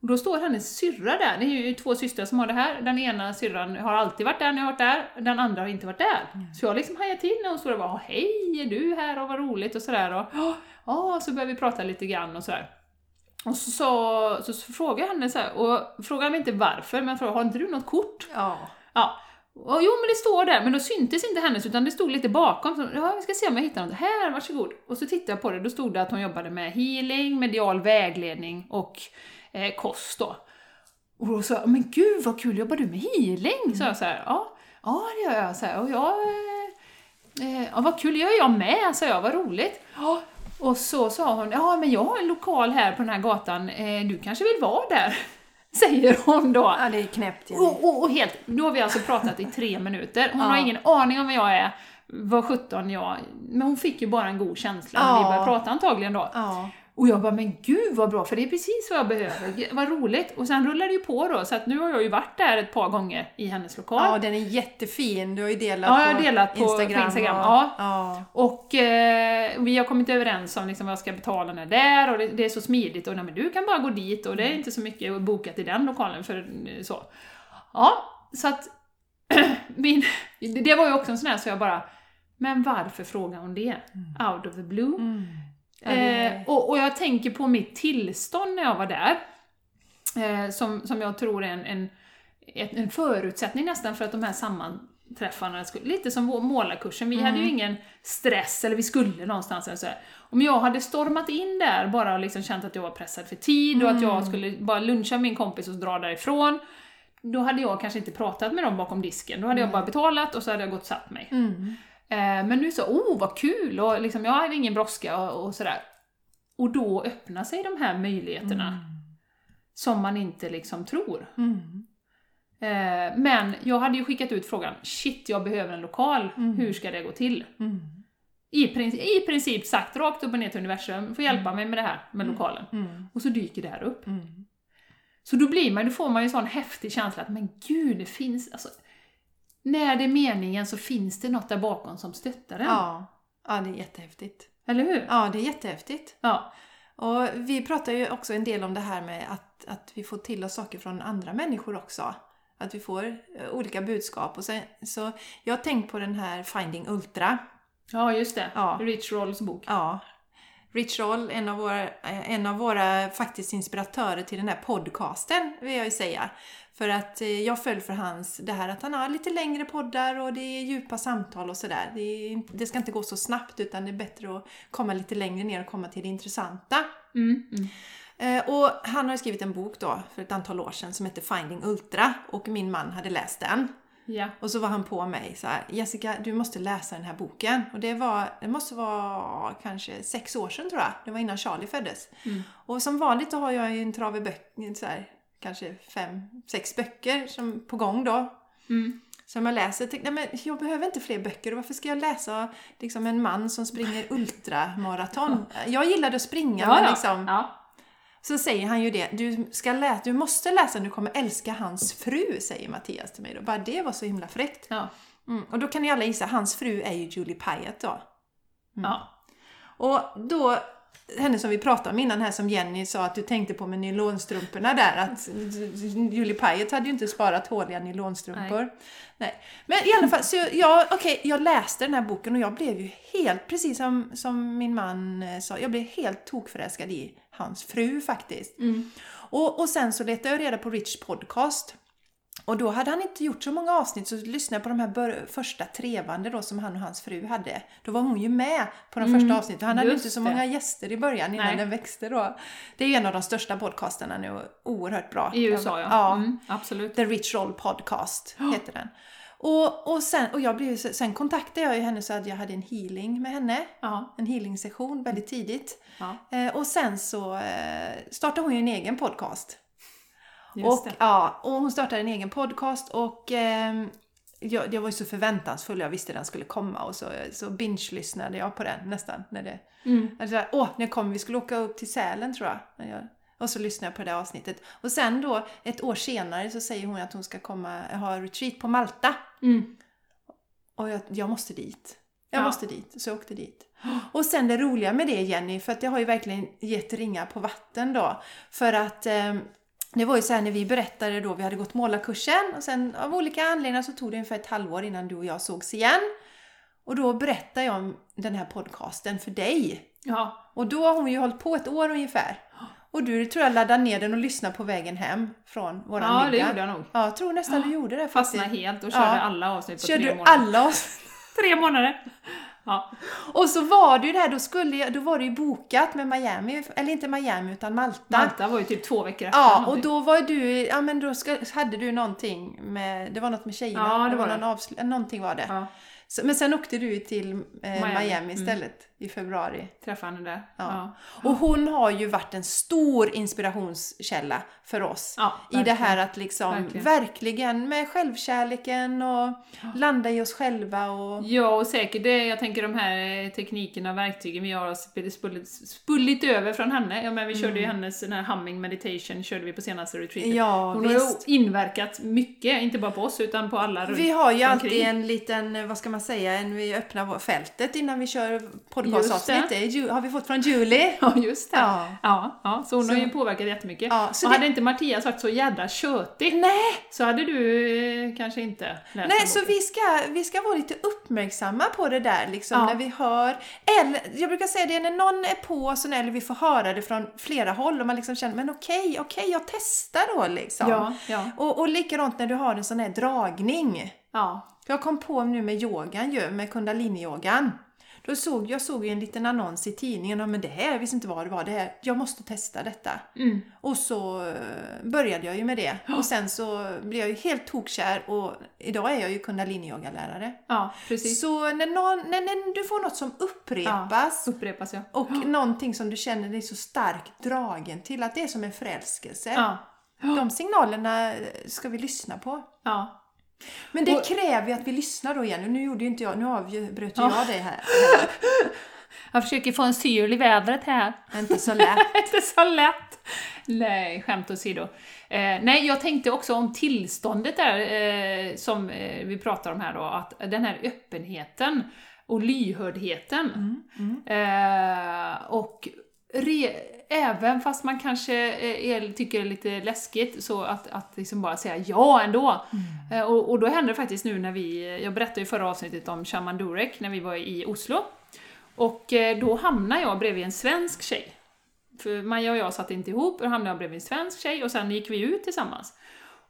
Och då står hennes syrra där, det är ju två systrar som har det här. Den ena syrran har alltid varit där när jag har varit där, den andra har inte varit där. Så jag liksom hajade till när hon står där och bara hej, är du här och vad roligt och sådär. Och ja, så började vi prata lite grann och sådär. Och så, så, så, så frågade jag henne så här, och frågade mig inte varför, men frågade har inte du något kort? Ja. Ja. Och, jo men det står där, men då syntes inte hennes utan det stod lite bakom. Så, ja, vi ska se om jag hittar något. Här, varsågod. Och så tittade jag på det, då stod det att hon jobbade med healing, medial vägledning och eh, kost då. Och då sa jag, men gud vad kul, jobbar du med healing? Så jag så här, ja, ja det gör jag. Så här, och jag eh, eh, ja, vad kul, gör jag med, sa jag, vad roligt. Ja. Och så sa hon, ja men jag har en lokal här på den här gatan, eh, du kanske vill vara där? Säger hon då. ja, det är knäppt. Och, och, och helt, nu har vi alltså pratat i tre minuter. Hon Ja. har ingen aning om vem jag är, vad sjutton jag... Men hon fick ju bara en god känsla när vi Ja. började prata antagligen då. Och jag bara, men gud vad bra, för det är precis vad jag behöver. Vad roligt. Och sen rullar det ju på då, så att nu har jag ju varit där ett par gånger i hennes lokal. ja, den är jättefin. Du har ju delat Ja, jag har delat på- Instagram. på Instagram, och, ja. ja. Och eh, vi har kommit överens om liksom vad jag ska betala när det är och det, det är så smidigt och nej, men du kan bara gå dit och det är inte så mycket bokat i den lokalen för eh, så. Ja, så att min, det det var ju också en sån här så jag bara, men varför frågar hon det? Out of the blue. Mm. Eh, och, och jag tänker på mitt tillstånd när jag var där, eh, som, som jag tror är en, en, en förutsättning nästan för att de här sammanträffarna skulle, lite som vår målarkursen, vi hade ju ingen stress eller vi skulle någonstans eller så här. Om jag hade stormat in där bara och liksom känt att jag var pressad för tid och att jag skulle bara luncha min kompis och dra därifrån, då hade jag kanske inte pratat med dem bakom disken. Då hade jag bara betalat och så hade jag gått och satt mig. Mm. Eh, men nu så, oh vad kul! Och liksom, jag hade ingen brådska och, och sådär. Och då öppnar sig de här möjligheterna som man inte liksom tror. Mm. Eh, men jag hade ju skickat ut frågan, shit jag behöver en lokal, hur ska det gå till? Mm. I, princip, I princip sagt rakt upp och ner till universum, får hjälpa mig med det här med lokalen. Mm. Och så dyker det här upp. Mm. Så då blir man, då får man ju en sån häftig känsla att men gud, det finns, alltså, när det är meningen så finns det något där bakom som stöttar en. Ja. ja, det är jättehäftigt. Eller hur? Ja, det är jättehäftigt. Ja. Och vi pratar ju också en del om det här med att, att vi får till oss saker från andra människor också. Att vi får eh, olika budskap. Och sen, så jag har tänkt på den här Finding Ultra. Ja, just det. Ja. Rich Rolls bok. Ja. Rich Roll, en av, våra, eh, en av våra faktiskt inspiratörer till den här podcasten vill jag ju säga. För att eh, jag föll för hans, det här att han har lite längre poddar och det är djupa samtal och sådär. Det, det ska inte gå så snabbt utan det är bättre att komma lite längre ner och komma till det intressanta. Mm, mm. Eh, Och han har skrivit en bok då för ett antal år sedan som heter Finding Ultra och min man hade läst den. Ja. Och så var han på mig så här, Jessica du måste läsa den här boken. Och det var, det måste vara kanske sex år sedan tror jag. Det var innan Charlie föddes. Mm. Och som vanligt då har jag ju en trave böcker, så här, kanske fem, sex böcker som, på gång då. Mm. Som jag läser. Tänkte, nej, men jag behöver inte fler böcker. Varför ska jag läsa liksom, en man som springer ultramaraton? Jag gillade att springa men liksom... ja. Så säger han ju det, du, ska läsa, du måste läsa, du kommer älska hans fru, säger Mattias till mig. Då. Bara det var så himla fräckt. Ja. Mm. Och då kan ni alla gissa, hans fru är ju Julie Pyatt då. ja. Och då, henne som vi pratade om innan här som Jenny sa att du tänkte på med nylonstrumporna där, att Julie Pyatt hade ju inte sparat håliga nylonstrumpor. Nej. Men i alla fall, så jag, okej, jag läste den här boken och jag blev ju helt, precis som, som min man eh, sa, jag blev helt tokförälskad i hans fru faktiskt. Mm. Och, och sen så letade jag reda på Rich podcast. Och då hade han inte gjort så många avsnitt så lyssnade jag på de här första trevande då som han och hans fru hade. Då var hon ju med på de första avsnitten. Han hade inte så det. många gäster i början innan Nej. den växte då. Det är ju en av de största podcasterna nu och oerhört bra. I USA ja. Ja, Mm, absolut. The Rich Roll Podcast heter den. Och, och, sen, och jag blev, sen kontaktade jag ju henne så att jag hade en healing med henne. Ja. En healing-session väldigt tidigt. Ja. Eh, och sen så eh, startade hon ju en egen podcast. Just Och, det. ja, och hon startade en egen podcast och ehm, jag, jag var ju så förväntansfull, jag visste den skulle komma och så, så binge-lyssnade jag på den nästan. När det, Mm. alltså, åh, när kom vi? skulle åka upp till Sälen tror jag. Jag. Och så lyssnade jag på det avsnittet. Och sen då, ett år senare, så säger hon att hon ska komma ha retreat på Malta. Mm. Och jag, jag måste dit. Jag Ja. måste dit. Så jag åkte dit. Och sen det roliga med det Jenny, för att det har ju verkligen gett ringar på vatten då. För att eh, det var ju så här när vi berättade då, vi hade gått målarkursen och sen av olika anledningar så tog det ungefär ett halvår innan du och jag sågs igen. Och då berättade jag om den här podcasten för dig. Ja. Och då har hon ju hållit på ett år ungefär. Och du tror jag laddade ner den och lyssnade på vägen hem från våran ja, det middag. gjorde jag nog. Ja, jag tror nästan du gjorde det faktiskt. Fastnade helt och körde Ja. alla avsnitt på Körde tre du månader. alla oss? Tre månader! Ja. Och så var det ju det här, då, skulle jag, då var det ju bokat med Miami, eller inte Miami utan Malta. Malta var ju typ två veckor efter. Ja, och då var du, ja men då hade du någonting med, det var något med tjejerna, Ja, det var någon det. avsl- någonting var det. Ja, men sen åkte du till eh, Miami, Miami, mm. istället i februari. träffade henne där. Ja. Och hon har ju varit en stor inspirationskälla för oss. Ja, I det här att liksom Verkligen. verkligen, med självkärleken och landa i oss själva och... Ja, och säkert det, jag tänker de här eh, teknikerna och verktygen vi har sp- spullit, spullit över från henne. Ja, men vi körde ju hennes den här humming meditation, körde vi på senaste retreatet. Mm. Ja, Hon har visst. ju inverkat mycket, inte bara på oss utan på alla runt Vi har ju omkring. alltid en liten, vad ska man säga, en, vi öppnar fältet innan vi kör podcastavsnitt. Det. Har vi fått från Julie. Ja, just det. Ja. Ja, ja, så hon har Så- ju påverkat jättemycket. Ja, så och det- hade inte Mattias varit så jädra tjötig Nej, så hade du eh, kanske inte läst nej så vi ska, vi ska vara lite uppmärksamma på det där liksom Ja. när vi hör, eller jag brukar säga det när någon är på oss eller vi får höra det från flera håll och man liksom känner men okej, okej jag testar då liksom. Ja, ja, Och, och likadant när du har en sån här dragning. ja. Jag kom på nu med yogan ju, med kundalini-yogan. Då såg jag såg en liten annons i tidningen om men det här, jag visste inte vad det var, det här, jag måste testa detta. Mm. Och så eh, började jag ju med det. Och sen så blev jag ju helt tokkär och idag är jag ju kundalini-yogalärare. ja precis. Så när, någon, när, när du får något som upprepas Upprepas ja. och någonting som du känner dig så starkt dragen till, att det är som en förälskelse. Ja, De signalerna ska vi lyssna på. ja. Men det Och- kräver ju att vi lyssnar då igen. Nu gjorde ju inte jag, nu avbröt Ja. jag dig här. Jag försöker få en syl i vädret här. Inte så lätt. inte så lätt! Nej, skämt åsido. Eh, nej, jag tänkte också om tillståndet där, eh, som eh, vi pratar om här då, att den här öppenheten och lyhördheten. Eh, och re, även fast man kanske eh, är, tycker det är lite läskigt, så att, att liksom bara säga ja ändå. Eh, och, och då hände det faktiskt nu när vi, jag berättade i förra avsnittet om Shaman Durek, när vi var i Oslo. Och eh, då hamnade jag bredvid en svensk tjej. För Maja och jag satt inte ihop, och då hamnade jag bredvid en svensk tjej och sen gick vi ut tillsammans.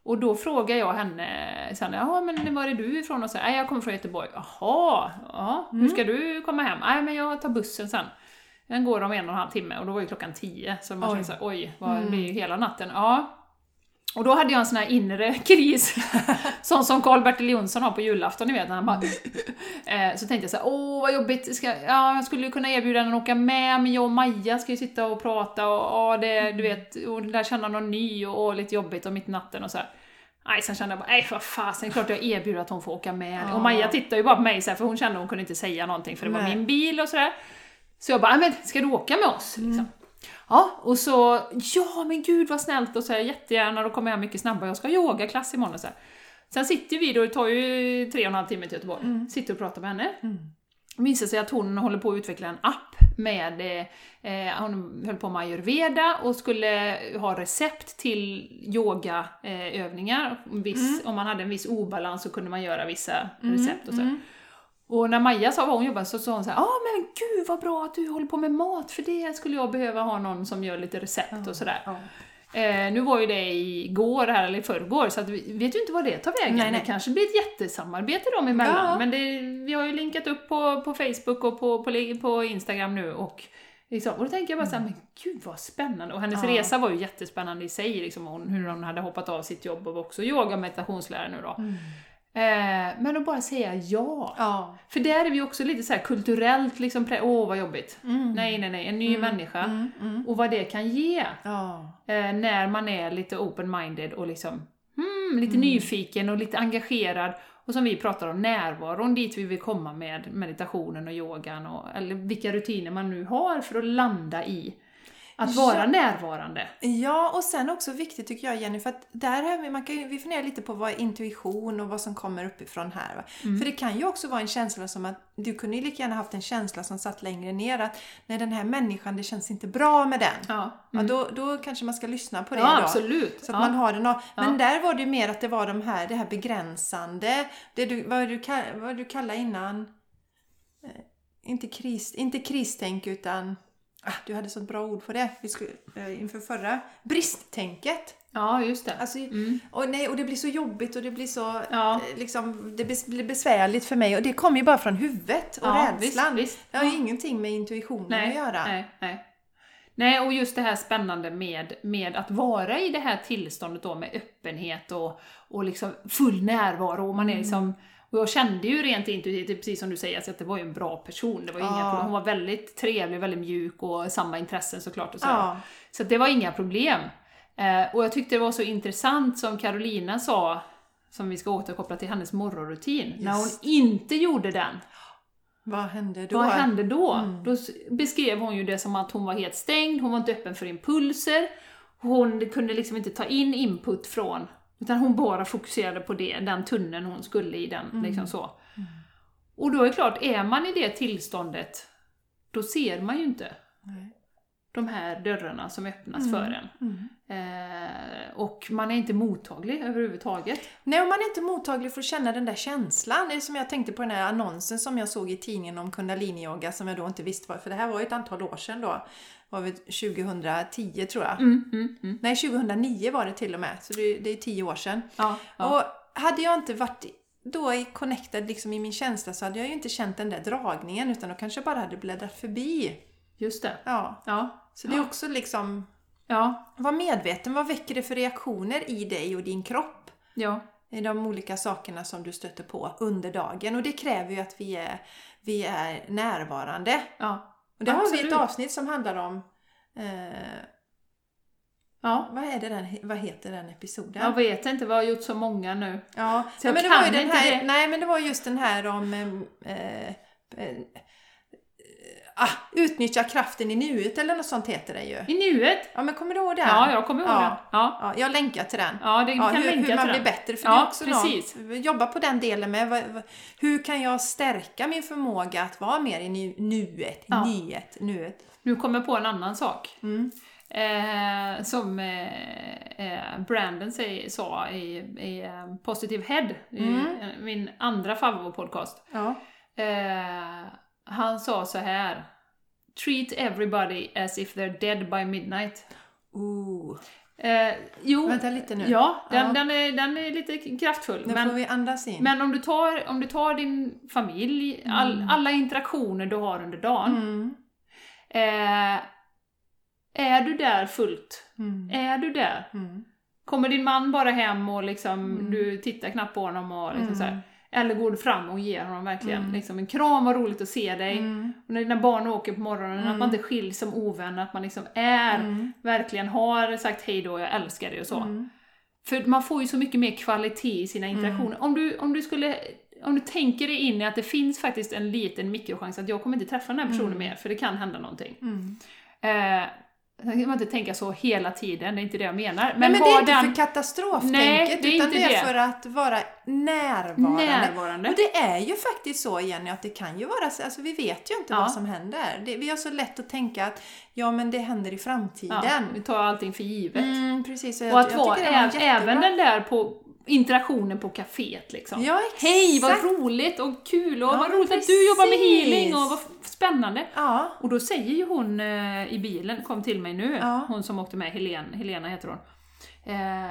Och då frågade jag henne sen, jaha men var är du ifrån? Och så, nej jag kommer från Göteborg. Jaha, ja, hur ska du komma hem? Nej men jag tar bussen sen. Den går om en och en halv timme och då var ju klockan tio. Så man kände såhär, oj, vad, det blir ju hela natten. Ja. Och då hade jag en sån här inre kris, sån som Karl-Bertil Jonsson har på julafton, ni vet när han bara Eh, så tänkte jag så här, åh vad jobbigt, ska, ja, jag skulle ju kunna erbjuda henne att åka med, men jag och Maja ska ju sitta och prata och ja, det, du vet, och lära känna någon ny och, och lite jobbigt och mitt i natten och så här. Nej, sen kände jag bara, nej vad fasen, klart jag erbjuder att hon får åka med. Ja. Och Maja tittade ju bara på mig så här, för hon kände att hon kunde inte säga någonting för det var Nej. min bil och sådär. Så jag bara, "Nej, men ska du åka med oss? Mm. Liksom. Ja, och så, ja men gud vad snällt och så här, jättegärna, då kommer jag mycket snabbare, jag ska ha yogaklass imorgon och så här. Sen sitter vi då, det tar ju tre och en halv timme till Göteborg, Mm. sitter och pratar med henne. Det visar sig att hon håller på att utveckla en app med, eh, hon höll på med ayurveda och skulle ha recept till yogaövningar. Eh, viss, Om man hade en viss obalans så kunde man göra vissa recept och så. här. Och när Maja sa vad hon jobbade så sa hon så här, ah, men gud vad bra att du håller på med mat för det skulle jag behöva ha någon som gör lite recept och sådär. Ja. Eh, nu var ju det igår här, eller i förrgår, så vi vet ju inte vad det tar vägen. Nej, nej. Det kanske blir ett jättesamarbete dem emellan, Ja. men det, vi har ju linkat upp på, på Facebook och på, på, på Instagram nu och Liksom. Och då tänker jag bara såhär, men gud vad spännande. Och hennes Mm. Ja. resa var ju jättespännande i sig, liksom, hon, hur hon hade hoppat av sitt jobb och var också yoga och meditationslärare nu då. Eh, men att bara säga ja. Ja. För där är vi också lite så här kulturellt liksom, åh vad jobbigt. Nej, nej, nej, en ny människa. Mm, mm. Och vad det kan ge. Ja. Eh, när man är lite open-minded och liksom hmm, lite nyfiken och lite engagerad. Och som vi pratar om, närvaron, dit vi vill komma med meditationen och yogan, och, eller vilka rutiner man nu har för att landa i att vara Ja. närvarande. Ja, och sen också viktigt tycker jag Jenny, för att där vi, man kan ju, vi funderar lite på vad är intuition och vad som kommer uppifrån här. Mm. För det kan ju också vara en känsla som att, du kunde ju lika gärna haft en känsla som satt längre ner att när den här människan, det känns inte bra med den. Ja, Ja, då, då kanske man ska lyssna på det ja då. absolut. Så att ja. man har den av. Men där var det ju mer att det var de här, det här begränsande, det du, vad, du, vad du kallar innan, eh, inte, kris, inte kristänk utan, du hade så ett bra ord på det vi skulle, eh, inför förra, bristtänket. ja, just det. Alltså, Mm. och, nej, och det blir så jobbigt och det blir så, Ja. eh, liksom, det blir besvärligt för mig och det kommer ju bara från huvudet och Ja, rädslan. visst, visst. Det har ju ingenting med intuitionen nej, att göra. Nej, nej. Nej, och just det här spännande med, med att vara i det här tillståndet då med öppenhet och, och liksom full närvaro. Och man Mm. är liksom, och jag kände ju rent intuitivt, precis som du säger, att det var ju en bra person. Det var ju inga Ja. problem. Hon var väldigt trevlig, väldigt mjuk och samma intressen såklart. Och så, Ja. så det var inga problem. Eh, och jag tyckte det var så intressant som Carolina sa, som vi ska återkoppla till hennes morgonrutin, när hon Just. inte gjorde den. Vad hände då? Vad hände då? Mm. Då beskrev hon ju det som att hon var helt stängd, hon var inte öppen för impulser, hon kunde liksom inte ta in input från, utan hon bara fokuserade på det, den tunneln hon skulle i den, Mm. liksom så. Och då är det klart, är man i det tillståndet, då ser man ju inte Nej. de här dörrarna som öppnas Mm. för en. Mm. Eh, och man är inte mottaglig överhuvudtaget. Nej, och man är inte mottaglig för att känna den där känslan. Det är som jag tänkte på den här annonsen som jag såg i tidningen om kundaliniyoga som jag då inte visste vad, för det här var ju ett antal år sedan då. Var väl 2010 tror jag. Mm, mm, mm. Nej, 2009 var det till och med, så det, det är tio år sedan. Ja, ja. Och hade jag inte varit då i connected liksom i min känsla så hade jag ju inte känt den där dragningen utan då kanske jag bara hade bläddrat förbi. just det. Ja, Ja, så det är också liksom, ja, var medveten, vad väcker det för reaktioner i dig och din kropp? ja. i de olika sakerna som du stöter på under dagen. Och det kräver ju att vi är, vi är närvarande. ja. Och det har vi Absolut. ett avsnitt som handlar om eh, ja. vad, är det den, vad heter den episoden? Jag vet inte, vi har gjort så många nu. Ja, Så men det var ju den här, det. Nej, men det var just den här om eh, eh, ah, utnyttja kraften i nuet eller något sånt heter den ju. I nuet? Ja, men kommer du ihåg den? Ja, jag kommer ihåg Ja. den. Ja, Ja, jag länkar till den. ja det Ja, kan hur, länka hur man blir den. bättre. För Ja, det är också precis. Något, jobba på den delen med hur kan jag stärka min förmåga att vara mer i nu, nuet, Ja. nyet, nuet. Nu kommer jag på en annan sak. Mm. Eh, som eh, eh, Brandon säger, sa i, i eh, Positive Head, Mm. i, eh, min andra favoritpodcast. Ja. Eh, han sa så här. Treat everybody as if they're dead by midnight. Ooh. Eh, jo, Vänta lite nu. ja, den, Ja. Den, är, den är lite kraftfull. Nu men, får vi andas in. Men om du tar, om du tar din familj, all, alla interaktioner du har under dagen. Mm. Eh, är du där fullt? Mm. Är du där? Mm. Kommer din man bara hem och liksom, Mm. du tittar knappt på honom och liksom Mm. så här. Eller går du fram och ger honom verkligen Mm. liksom en kram, vad roligt att se dig. Och när dina barn åker på morgonen, att Mm. man inte skiljs som ovänner, att man liksom är, verkligen har sagt hej då, jag älskar dig och så. Mm. För man får ju så mycket mer kvalitet i sina interaktioner. Om, du, om du skulle om du tänker dig in i att det finns faktiskt en liten mikrochans att jag kommer inte träffa den här personen mer, för det kan hända någonting. Mm. Eh, Sen kan man inte tänka så hela tiden, det är inte det jag menar. Men, Men, men det är inte den för katastroftänket, Nej, utan det är det. för att vara närvarande. närvarande. Och det är ju faktiskt så Jenny, att det kan ju vara så, alltså vi vet ju inte Ja. vad som händer. Det, vi har så lätt att tänka att ja men det händer i framtiden. Ja, vi tar allting för givet. Mm, precis. Och Och att vara även den där på interaktionen på kaféet liksom. Ja. Hej, vad roligt och kul och Ja, vad roligt att du jobbar med precis. healing och vad spännande. Ja. Och då säger ju hon eh, i bilen, kom till mig nu, Ja. hon som åkte med, Helen, Helena heter hon. Eh, eh,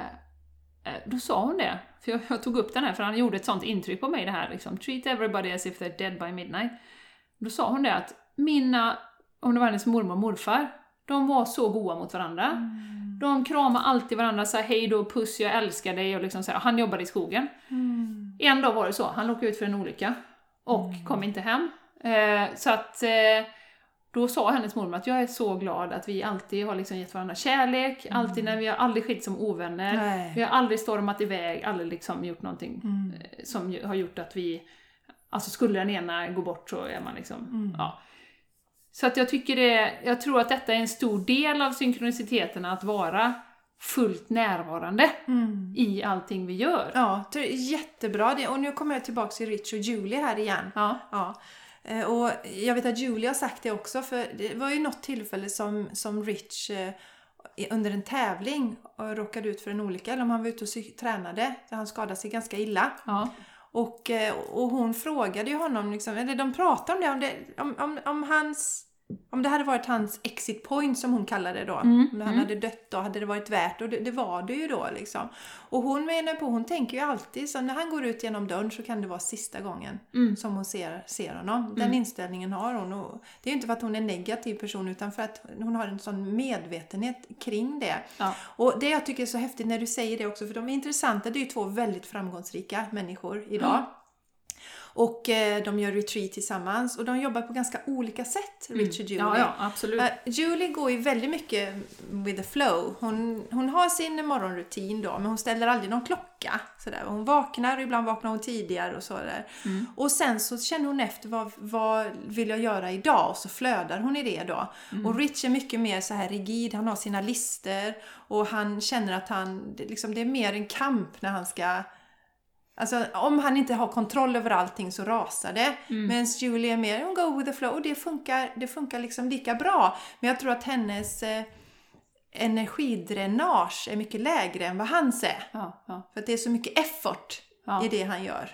då sa hon det, för jag, jag tog upp den här för han gjorde ett sånt intryck på mig det här liksom, treat everybody as if they're dead by midnight. Då sa hon det att mina, om det var hennes mormor och morfar, de var så goa mot varandra. Mm. De kramade alltid varandra, sa hej då, puss, jag älskar dig och liksom så här, han jobbade i skogen. Mm. En dag var det så, han råkade ut för en olycka och kom inte hem. Eh, så att eh, då sa hennes mormor att jag är så glad att vi alltid har liksom gett varandra kärlek, alltid när vi har aldrig skilt som ovänner. Nej. Vi har aldrig stormat iväg, aldrig liksom gjort någonting Mm. eh, som har gjort att vi... Alltså skulle den ena gå bort så är man liksom... Mm. Ja. Så att jag tycker det, jag tror att detta är en stor del av synkroniciteterna, att vara fullt närvarande Mm. i allting vi gör. Ja, det är jättebra. Det, och nu kommer jag tillbaka till Rich och Julie här igen. Ja. Ja. Eh, Och jag vet att Julie har sagt det också, för det var ju något tillfälle som, som Rich eh, under en tävling eh, råkade ut för en olycka, eller om han var ute och tränade, där han skadade sig ganska illa. Ja. Och, eh, och hon frågade ju honom, liksom, eller de pratade om det, om det, om, om, om hans om det hade varit hans exit point som hon kallade det då. Mm, Om han hade dött då hade det varit värt och det, det var det ju då liksom. Och hon menar på, hon tänker ju alltid så när han går ut genom dörren så kan det vara sista gången Mm. som hon ser, ser honom. Den inställningen har hon. Och det är ju inte för att hon är en negativ person utan för att hon har en sån medvetenhet kring det. Ja. Och det jag tycker är så häftigt när du säger det också, för de är intressanta, det är ju två väldigt framgångsrika människor idag. Och eh, de gör retreat tillsammans och de jobbar på ganska olika sätt, Rich och Julie. Ja, ja, absolut. Eh, Julie går ju väldigt mycket with the flow. Hon, hon har sin morgonrutin då, men hon ställer aldrig någon klocka. Sådär. Hon vaknar och ibland vaknar hon tidigare och sådär. Och sen så känner hon efter vad, vad vill jag göra idag? Och så flödar hon i det då. Och Rich är mycket mer så här rigid, han har sina lister och han känner att han, liksom, det är mer en kamp när han ska Alltså om han inte har kontroll över allting så rasar det. Mm. Medan Julie är mer, hon go with the flow och det funkar, det funkar liksom lika bra. Men jag tror att hennes eh, energidränage är mycket lägre än vad hans är. Ja, ja. För att det är så mycket effort Ja. i det han gör.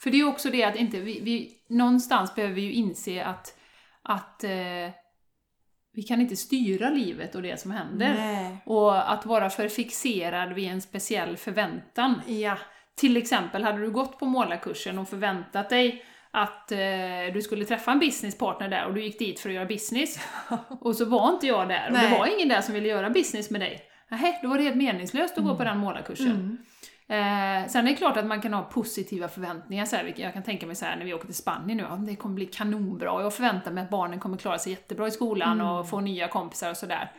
För det är ju också det att inte vi, vi någonstans behöver vi ju inse att, att eh, vi kan inte styra livet och det som händer. Nej. Och att vara för fixerad vid en speciell förväntan. Ja. Till exempel, hade du gått på målarkursen och förväntat dig att eh, du skulle träffa en businesspartner där och du gick dit för att göra business. och så var inte jag där och Nej. det var ingen där som ville göra business med dig. Nej, då var det helt meningslöst att gå på den målarkursen. Mm. Eh, sen är det klart att man kan ha positiva förväntningar. Så här, jag kan tänka mig så här när vi åker till Spanien nu, ja, det kommer bli kanonbra. Jag förväntar mig att barnen kommer klara sig jättebra i skolan Mm. och få nya kompisar och sådär.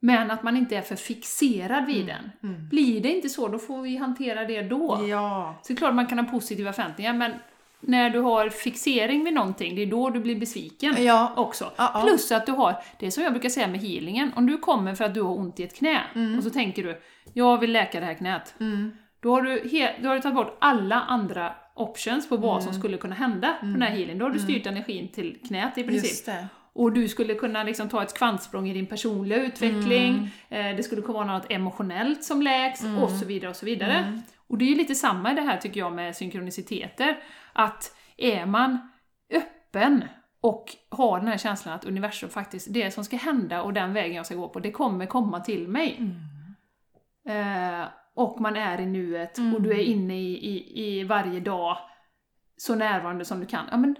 Men att man inte är för fixerad vid den. Mm. Blir det inte så, då får vi hantera det då. Ja. Så det är klart man kan ha positiva förväntningar, men när du har fixering vid någonting, det är då du blir besviken Ja. också. Ja, ja. Plus att du har, det är som jag brukar säga med healingen, om du kommer för att du har ont i ett knä, och så tänker du, jag vill läka det här knät. Mm. Då har, du då har du tagit bort alla andra options på vad som skulle kunna hända på den här healingen. Då har du styrt energin till knät i princip. Och du skulle kunna liksom ta ett kvantsprång i din personliga utveckling, eh, det skulle kunna vara något emotionellt som läks, och så vidare och så vidare. Och det är ju lite samma i det här tycker jag med synkroniciteter, att är man öppen och har den här känslan att universum faktiskt, det som ska hända och den vägen jag ska gå på, det kommer komma till mig. Eh, och man är i nuet och du är inne i, i, i varje dag så närvarande som du kan. Ja, men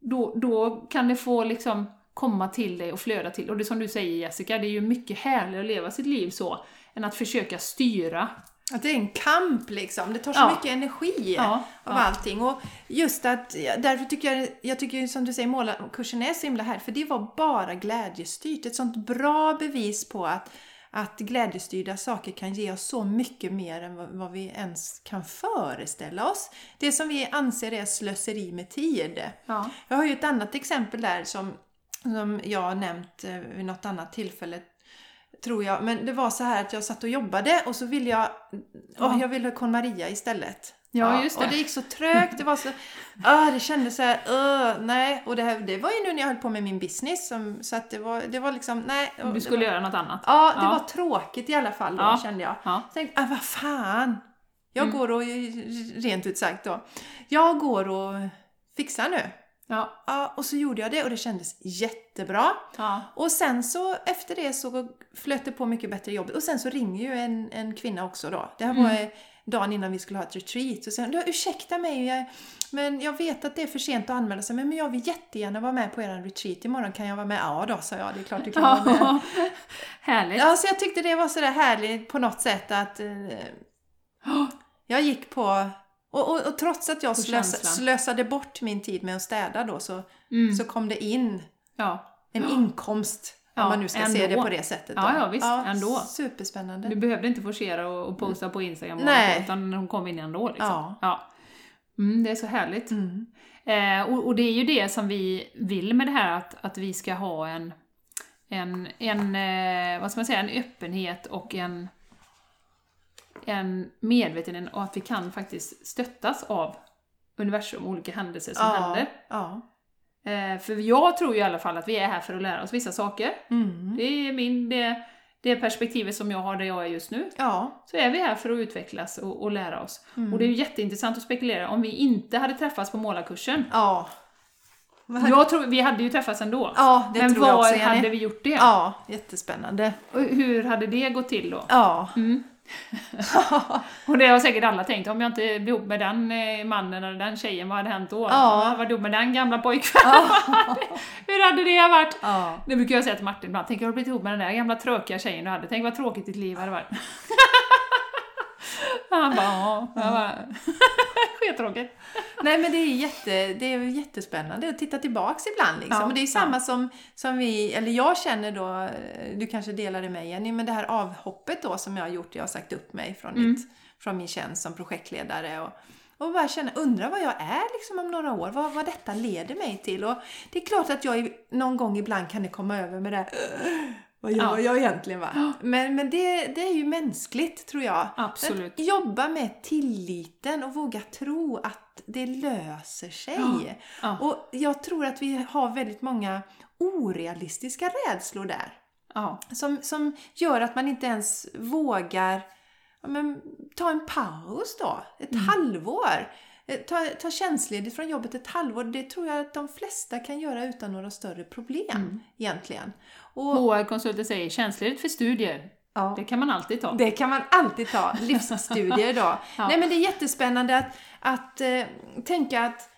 då, då kan det få liksom komma till dig och flöda till. Och det som du säger Jessica, det är ju mycket härligare att leva sitt liv så än att försöka styra Att det är en kamp liksom. Det tar så Ja. mycket energi Ja, av ja. allting. Och just att, därför tycker jag, jag tycker som du säger, målarkursen är så himla här. För det var bara glädjestyrt. Ett sånt bra bevis på att, att glädjestyrda saker kan ge oss så mycket mer än vad, vad vi ens kan föreställa oss. Det som vi anser är slöseri med tid. Ja. Jag har ju ett annat exempel där som, som jag har nämnt eh, vid något annat tillfälle tror jag. Men det var så här att jag satt och jobbade och så ville jag, åh, jag ville Con Maria istället. Ja, just det. Och det gick så trögt, det var så, ah, det kändes så här, uh, nej. Och det, här, det var ju nu när jag höll på med min business, som, så att det var, det var liksom, nej. Du skulle var, göra något annat. Ja, det Ja. var tråkigt i alla fall då, Ja. kände jag. Ja. Jag tänkte, ah, vad fan. Jag Mm. går och, rent ut sagt då, jag går och fixar nu. Ja. Och så gjorde jag det och det kändes jättebra. Ja. Och sen så efter det så flöt det på mycket bättre jobb. Och sen så ringer ju en, en kvinna också då. Det här var Mm. dagen innan vi skulle ha ett retreat. Och sen, "Du, ursäkta mig, jag, men jag vet att det är för sent att anmäla sig, men jag vill jättegärna vara med på er retreat imorgon. Kan jag vara med? Ja då, sa jag. Det är klart du kan vara med. Härligt. Ja, så jag tyckte det var sådär härligt på något sätt att eh, jag gick på... Och, och, och trots att jag slösa, slösade bort min tid med att städa då så, Mm. så kom det in Ja. en inkomst. Ja, om man nu ska se det ändå. på det sättet. Då. Ja, ja, visst, ändå. Superspännande. Du behövde inte forcera och, och posta på Instagram Nej. utan hon kom in ändå. Liksom. Ja. Ja. Mm, det är så härligt. Mm. Eh, och, och det är ju det som vi vill med det här, att, att vi ska ha en, en, en, eh, vad ska man säga, en öppenhet och en, en medvetenhet och att vi kan faktiskt stöttas av universum och olika händelser som ja. händer. Ja. Eh, för jag tror ju i alla fall att vi är här för att lära oss vissa saker. Mm. Det är min, det, det perspektivet som jag har där jag är just nu. Ja. Så är vi här för att utvecklas och, och lära oss. Mm. Och det är ju jätteintressant att spekulera om vi inte hade träffats på målarkursen. Ja. Jag tror, vi hade ju träffats ändå. Ja, det Men tror jag var också, Jenny. hade vi gjort det? Ja, jättespännande. Och hur hade det gått till då? Ja. Mm. Och det har säkert alla tänkt, om jag inte blev ihop med den eh, mannen eller den tjejen, vad hade hänt då? Ja. Om var ihop med den gamla pojkvännen, hur hade det varit? ja. Det brukar jag säga till Martin ibland, tänk jag har blivit ihop med den där gamla tråkiga tjejen du hade, tänk vad tråkigt ditt liv hade varit. Han bara, ja, jag bara, skittråkigt. Nej men det är, jätte, det är jättespännande att titta tillbaks ibland liksom. Ja, och det är ju ja. samma som, som vi, eller jag känner då, du kanske delar det med Jenny, men det här avhoppet då som jag har gjort, jag har sagt upp mig från, Mm. mitt, från min tjänst som projektledare och, och bara känna, undra vad jag är liksom om några år, vad, vad detta leder mig till. Och det är klart att jag någon gång ibland kan det komma över med det vad gör Ja. jag egentligen va? Men, men det, det är ju mänskligt tror jag. Absolut. Att jobba med tilliten och våga tro att det löser sig. Ja. Och jag tror att vi har väldigt många orealistiska rädslor där. Som, som gör att man inte ens vågar men, ta en paus då. Ett Mm. halvår. Eh, Ta, ta tjänstledigt från jobbet ett halvår. Det tror jag att de flesta kan göra utan några större problem Mm. egentligen. Och, HR-konsulten säger känsligt för studier. ja. Det kan man alltid ta. Det kan man alltid ta, livsstudier då. Ja. Nej men det är jättespännande att, att eh, tänka att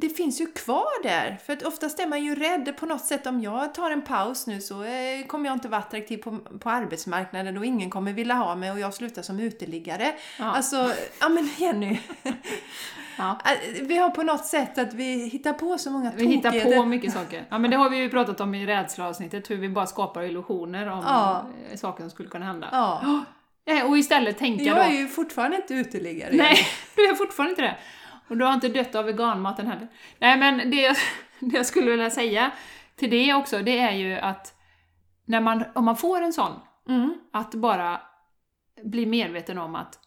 det finns ju kvar där. För att oftast är man ju rädd på något sätt om jag tar en paus nu så eh, kommer jag inte vara attraktiv på, på arbetsmarknaden och ingen kommer vilja ha mig och jag slutar som uteliggare. Ja. Alltså, ja men Jenny. Ja. Eh, Vi har på något sätt att vi hittar på så många Vi hittar tokigheter. på mycket saker. Ja, men det har vi ju pratat om i rädsleavsnittet, hur vi bara skapar illusioner om Ja. eh, saker som skulle kunna hända. Ja. Eh, Och istället tänka Jag då... är ju fortfarande inte uteliggare. Nej, du är fortfarande inte det. Och du har inte dött av veganmaten heller. Nej, men det, det jag skulle vilja säga till det också, det är ju att när man, om man får en sån, Mm. att bara bli medveten om att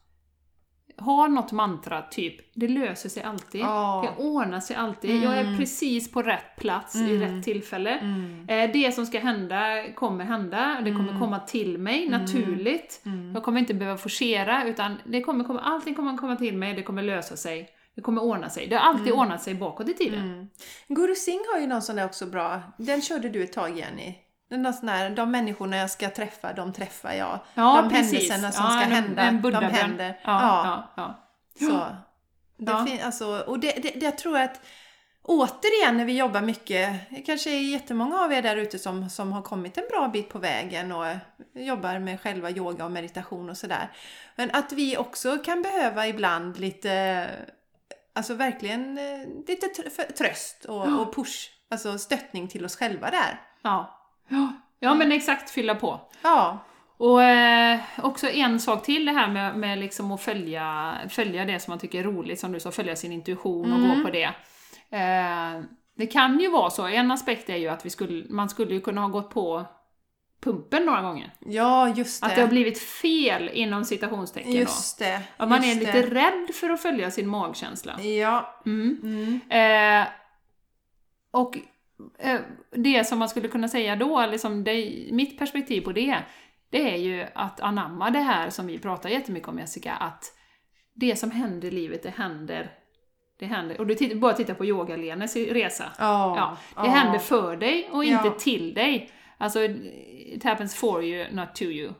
ha något mantra, typ det löser sig alltid, Ja. det ordnar sig alltid, jag är Mm. precis på rätt plats i Mm. rätt tillfälle. Mm. Eh, Det som ska hända kommer hända, det kommer komma till mig naturligt. Mm. Jag kommer inte behöva forcera, utan det kommer allting kommer komma till mig, det kommer lösa sig. Det kommer ordna sig. Det har alltid ordnat sig bakåt i tiden. Mm. Guru Singh har ju någon sån där också bra. Den körde du ett tag Jenny. Den där sån där, de människorna jag ska träffa, de träffar jag. Ja, de precis. händelserna som Ja, ska en- hända, en de händer. Ja, ja, ja. Så. Det Ja. fin- alltså, och det, det, det, jag tror att återigen när vi jobbar mycket, det kanske är jättemånga av er där ute som, som har kommit en bra bit på vägen och jobbar med själva yoga och meditation och sådär. Men att vi också kan behöva ibland lite, alltså verkligen eh, lite tr- tröst och, Ja. och push, alltså stöttning till oss själva där. Ja. Ja, ja men exakt, fylla på. Ja, Och eh, också en sak till det här med, med liksom att följa, följa det som man tycker är roligt, som du sa, följa sin intuition och Mm. gå på det. Eh, det kan ju vara så, en aspekt är ju att vi skulle, man skulle ju kunna ha gått på pumpen några gånger. ja just det. Att det har blivit fel inom citationstecken just det. Att man är lite det. rädd för att följa sin magkänsla. Ja. Mm. Mm. Eh, och eh, det som man skulle kunna säga då, liksom det, mitt perspektiv på det, det är ju att anamma det här som vi pratar jättemycket om Jessica, att det som händer i livet, det händer. Det händer. Och du bara titta på yoga-Lenes resa. Ja. Ja, det händer för dig och inte Ja. till dig. Alltså, it happens for you, not to you.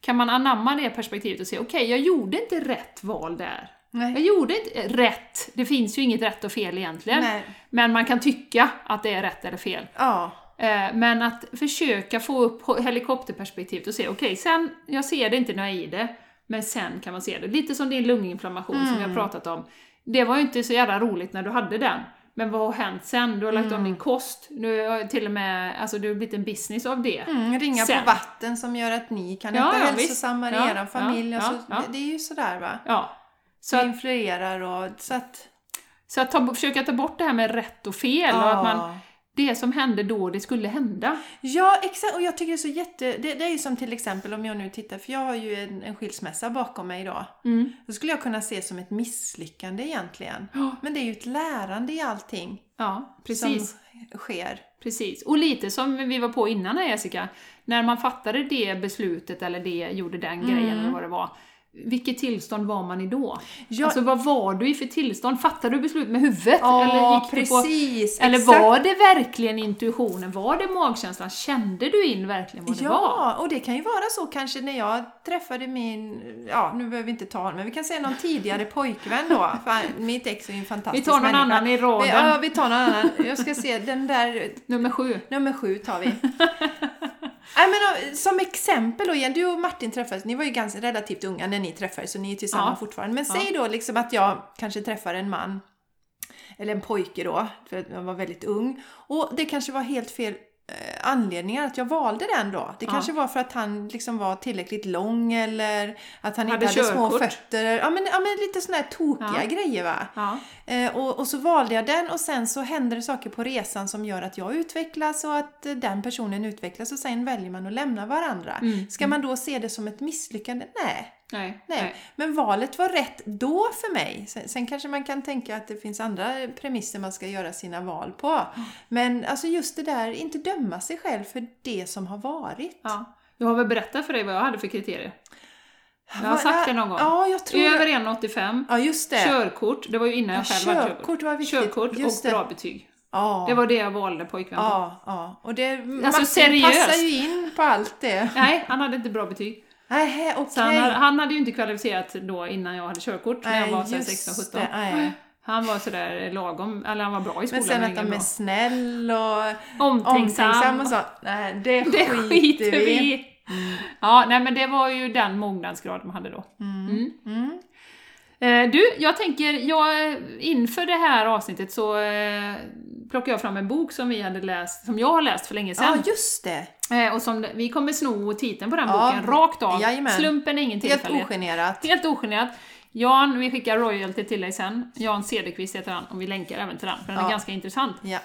Kan man anamma det perspektivet och säga okej, jag gjorde inte rätt val där. Jag Nej. gjorde inte rätt. Det finns ju inget rätt och fel egentligen. Nej. Men man kan tycka att det är rätt eller fel. Ja. Eh, Men att försöka få upp helikopterperspektivet och se, okej, sen, jag ser det inte när jag är i det, men sen kan man se det. Lite som din lunginflammation som vi har pratat om. Det var ju inte så jävla roligt när du hade den. Men vad har hänt sen? Du har lagt om din kost, nu har till och med, alltså du har blivit en business av det. Mm, ringa Sen. på vatten som gör att ni kan Ja, äta ja, hälsosammare visst. i Ja, er familj. ja, alltså, ja, ja. Det, är ju sådär va. Ja. Så att, influerar och så att... så att ta, försöka ta bort det här med rätt och fel och att man, det som hände då, det skulle hända. Ja, exakt. Och jag tycker det är så jätte... Det, det är ju som till exempel om jag nu tittar, för jag har ju en, en skilsmässa bakom mig idag. Mm. Då skulle jag kunna se som ett misslyckande egentligen. Ja. Men det är ju ett lärande i allting Ja, precis. som sker. Precis. Och lite som vi var på innan här Jessica, när man fattade det beslutet eller det, gjorde den grejen eller vad det var. Vilket tillstånd var man i då? Ja. Alltså vad var du i för tillstånd? Fattade du beslut med huvudet? Ja, eller gick du på, precis. eller exakt. var det verkligen intuitionen? Var det magkänslan? Kände du in verkligen vad det var? Ja, och det kan ju vara så kanske när jag träffade min, ja nu behöver vi inte ta honom, men vi kan säga någon tidigare pojkvän då. För mitt ex är ju en Vi fantastisk tar någon människa. annan i raden. Ja, vi tar någon annan. Jag ska se, den där, Nummer sju. nummer sju tar vi. Nej, men, som exempel då igen, du och Martin träffades, ni var ju ganska relativt unga när ni träffades så ni är tillsammans Ja. fortfarande. Men Ja. säg då liksom att jag kanske träffar en man, eller en pojke då, för jag var väldigt ung. Och det kanske var helt fel anledningar att jag valde den då. Det Ja. kanske var för att han liksom var tillräckligt lång eller att han Hade inte hade små körkort. fötter. Ja men, ja, men lite sådana här tokiga Ja. grejer va. Ja. Eh, och, och så valde jag den och sen så händer det saker på resan som gör att jag utvecklas och att eh, den personen utvecklas och sen väljer man att lämna varandra. Mm, Ska man då se det som ett misslyckande? Nej. Nej. Nej. Nej. Men valet var rätt då för mig. Sen, sen kanske man kan tänka att det finns andra premisser man ska göra sina val på. Men alltså just det där, inte döma sig själv för det som har varit. Ja. Jag har väl berättat för dig vad jag hade för kriterier? Jag har sagt det någon gång. Ja, jag tror... Över 1,85. Ja, just det. Körkort, det var ju innan jag Ja, själv hade körkort var viktigt. Körkort Just och det. bra betyg. Ja. Det var det jag valde pojkvän på. Ja, ja. Och det, Alltså, Martin seriöst. passar ju in på allt det. Nej, han hade inte bra betyg. Nej, okej. Så han, hade, han hade ju inte kvalificerat då innan jag hade körkort, när jag var så här just 16-17. det, nej. Han var sådär lagom, eller han var bra i Men skolan. sen men att de är snäll och Omtänksam. omtänksam och så. Nej, det, Det skiter vi vi i. Ja, nej men det var ju den mognadsgrad man hade då. Mm. Mm. Eh, du, jag tänker, jag, inför det här avsnittet så eh, plockade jag fram en bok som vi hade läst, som jag har läst för länge Ja, sedan. just det. Eh, och som, vi kommer sno titeln på den Ja, boken rakt av. jajamän. Slumpen är ingen Helt tillfällighet. ogenerat. Helt ogenerat. Jan, vi skickar royalty till dig sen. Jan Cederqvist heter han, och vi länkar även till den, för den Ja. är ganska intressant. Ja.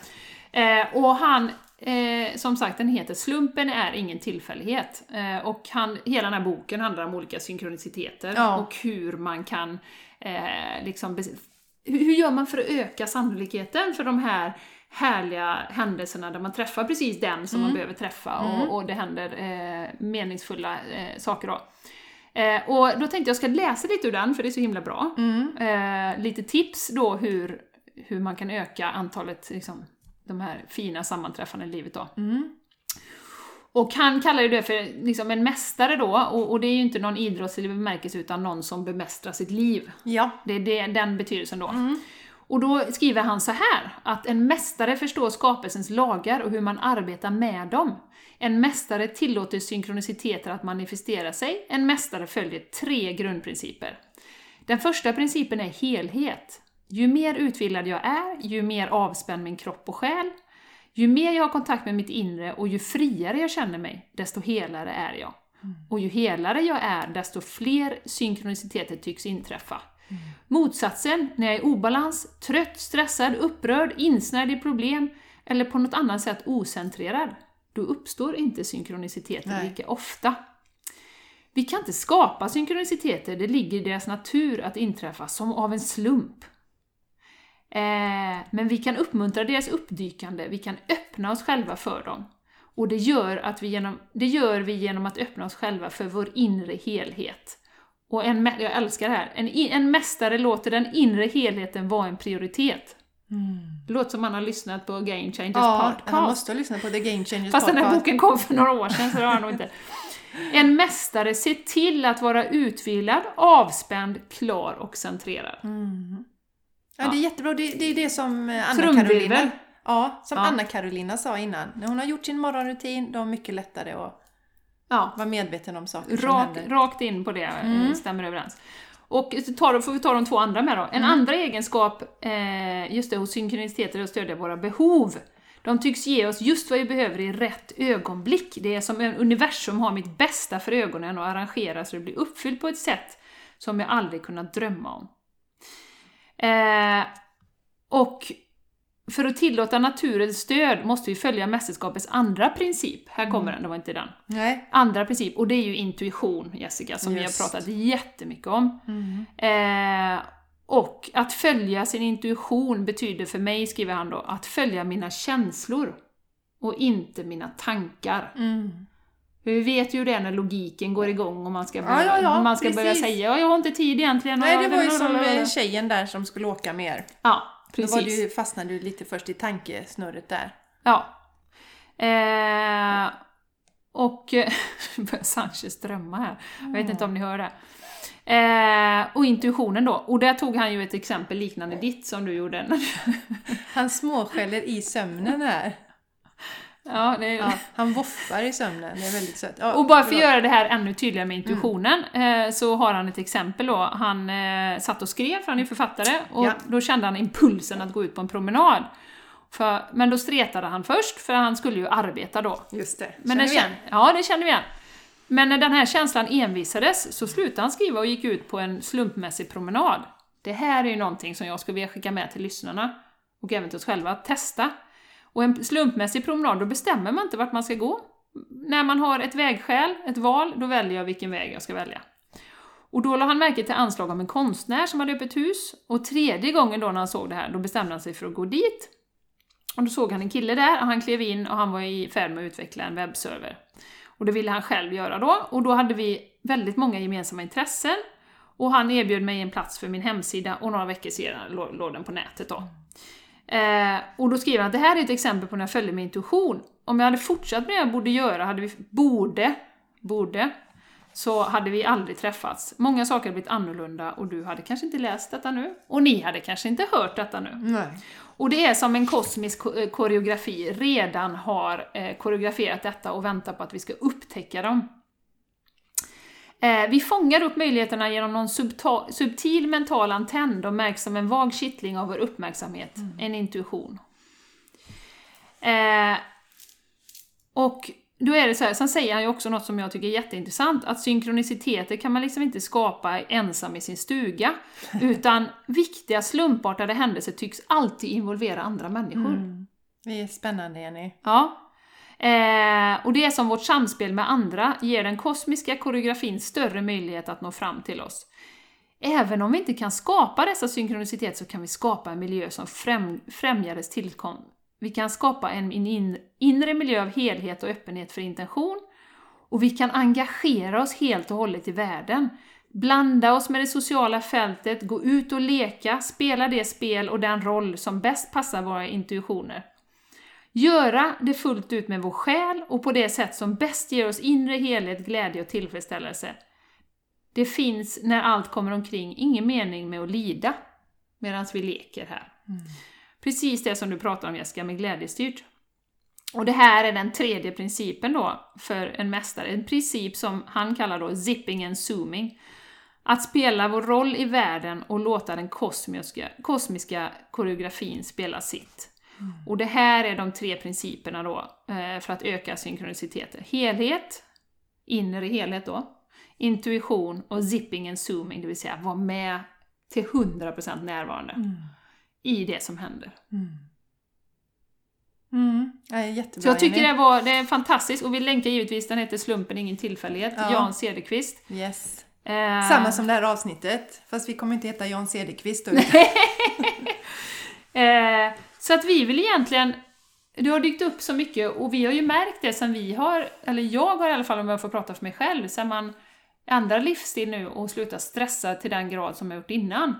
Eh, och han, eh, som sagt, den heter Slumpen är ingen tillfällighet. Eh, och han, hela den här boken handlar om olika synkroniciteter Ja. och hur man kan liksom hur, hur gör man för att öka sannolikheten för de här härliga händelserna där man träffar precis den som man behöver träffa och, och det händer eh, meningsfulla eh, saker då. Eh, och då tänkte jag ska läsa lite ur den, för det är så himla bra. Eh, lite tips då hur, hur man kan öka antalet, liksom, de här fina sammanträffandena i livet då. Och han kallar ju det för liksom en mästare då, och, och det är ju inte någon idrottslig bemärkelse utan någon som bemästrar sitt liv. Ja. Det är det, den betydelsen då. Och då skriver han så här, att en mästare förstår skapelsens lagar och hur man arbetar med dem. En mästare tillåter synkroniciteter att manifestera sig. En mästare följer tre grundprinciper. Den första principen är helhet. Ju mer utvilad jag är, ju mer avspänd min kropp och själ. Ju mer jag har kontakt med mitt inre och ju friare jag känner mig, desto helare är jag. Och ju helare jag är, desto fler synkroniciteter tycks inträffa. Motsatsen, när jag är i obalans, trött, stressad, upprörd, insnärjd i problem eller på något annat sätt ocentrerad, då uppstår inte synkroniciteter Nej. lika ofta. Vi kan inte skapa synkroniciteter, det ligger i deras natur att inträffa som av en slump. Eh, men vi kan uppmuntra deras uppdykande, vi kan öppna oss själva för dem. Och det gör, att vi genom, det gör vi genom att öppna oss själva för vår inre helhet. Och en, jag älskar det här, en, en mästare låter den inre helheten vara en prioritet. Det låter som man har lyssnat på Game Changers Ja, podcast. han måste ha lyssnat på The Game Changers Fast den här podcast. boken kom för några år sedan, så det har han nog inte. En mästare ser till att vara utvilad, avspänd, klar och centrerad. Ja, det är jättebra. Det, det är det som eh, Trumvirvel. Anna-Carolina ja, som Ja. Anna-Carolina sa innan. När hon har gjort sin morgonrutin, då är mycket lättare att Ja, vara medveten om saker som rak, händer. rakt in på det, eh, stämmer överens. Och tar, får vi ta de två andra med då. En andra egenskap, eh, just det, hos synkroniciteter är att stödja våra behov. De tycks ge oss just vad vi behöver i rätt ögonblick. Det är som en universum har mitt bästa för ögonen och arrangerar så det blir uppfyllt på ett sätt som jag aldrig kunnat drömma om. Eh, och för att tillåta naturens stöd måste vi följa mästerskapets andra princip. Här kommer den, det var inte den. Nej. Andra princip, och det är ju intuition, Jessica, som Just. vi har pratat jättemycket om. Eh, och att följa sin intuition betyder för mig, skriver han då, att följa mina känslor och inte mina tankar. Mm. Vi vet ju det när logiken går igång och man ska Ja, börja, ja, ja, man ska börja säga ja, jag har inte tid egentligen. Nej, det var ju som tjejen där som skulle åka med er. Ja, Då precis. var du, fastnade du lite först i tankesnurret där. Ja. Eh, och... Sanchez drömma här. Jag vet inte om ni hör det. Eh, och intuitionen då. Och där tog han ju ett exempel liknande ditt som du gjorde. Han småskäller i sömnen här. Ja, är, Ja, han voffar i sömnen, det är väldigt sött. Ja, Och bara för att göra det här ännu tydligare med intuitionen, eh, så har han ett exempel då. Han eh, satt och skrev, för han är författare, och då kände han impulsen att gå ut på en promenad. För, men då stretade han först, för han skulle ju arbeta då. Just det, Men känner vi igen? Ja, det känner vi igen. Men när den här känslan envisades så slutade han skriva och gick ut på en slumpmässig promenad. Det här är ju någonting som jag skulle vilja skicka med till lyssnarna, och även till oss själva, att testa. Och en slumpmässig promenad, då bestämmer man inte vart man ska gå. När man har ett vägskäl, ett val, då väljer jag vilken väg jag ska välja. Och då la han märke till anslag om en konstnär som hade öppet hus, och tredje gången då när han såg det här, då bestämde han sig för att gå dit. Och då såg han en kille där, och han klev in och han var i färd med att utveckla en webbserver. Och det ville han själv göra då, och då hade vi väldigt många gemensamma intressen. Och han erbjöd mig en plats för min hemsida, och några veckor senare låg den på nätet då. Eh, och då skriver han att det här är ett exempel på när jag följde min intuition. Om jag hade fortsatt med det jag borde göra, hade vi, borde, borde, så hade vi aldrig träffats. Många saker hade blivit annorlunda och du hade kanske inte läst detta nu. Och ni hade kanske inte hört detta nu. Nej. Och det är som en kosmisk ko- eh, koreografi redan har eh, koreograferat detta och väntar på att vi ska upptäcka dem. Eh, vi fångar upp möjligheterna genom någon subtil mental antenn, de märks som en vag kittling av vår uppmärksamhet, en intuition. Eh, och då är det så här, sen säger han ju också något som jag tycker är jätteintressant, att synkroniciteter kan man liksom inte skapa ensam i sin stuga, utan viktiga slumpartade händelser tycks alltid involvera andra människor. Det är spännande Jenny. Ja. Eh, och det är som vårt samspel med andra ger den kosmiska koreografin större möjlighet att nå fram till oss. Även om vi inte kan skapa dessa synkronicitet så kan vi skapa en miljö som främ, främjar dess tillkomst. Vi kan skapa en in, inre miljö av helhet och öppenhet för intention. Och vi kan engagera oss helt och hållet i världen. Blanda oss med det sociala fältet, gå ut och leka, spela det spel och den roll som bäst passar våra intuitioner. Göra det fullt ut med vår själ och på det sätt som bäst ger oss inre helhet, glädje och tillfredsställelse. Det finns, när allt kommer omkring, ingen mening med att lida medan vi leker här. Precis det som du pratar om Jessica, med glädjestyrt. Och det här är den tredje principen då för en mästare, en princip som han kallar då zipping and zooming. Att spela vår roll i världen och låta den kosmiska, kosmiska koreografin spela sitt. Och det här är de tre principerna då eh, för att öka synkroniciteten. Helhet, inre helhet då, intuition och zipping and zooming, det vill säga vara med till 100% närvarande i det som händer. Mm. Ja, jättebra, Så jag tycker det, var, det är fantastiskt och vi länkar givetvis, den heter Slumpen ingen tillfällighet, Ja. Jan Cederqvist. Yes. Eh, Samma som det här avsnittet, fast vi kommer inte heta Jan Cederqvist då. Eh, så att vi vill egentligen, det har dykt upp så mycket och vi har ju märkt det sen vi har, eller jag har i alla fall om jag får prata för mig själv, sen man ändrar livsstil nu och slutar stressa till den grad som jag gjort innan.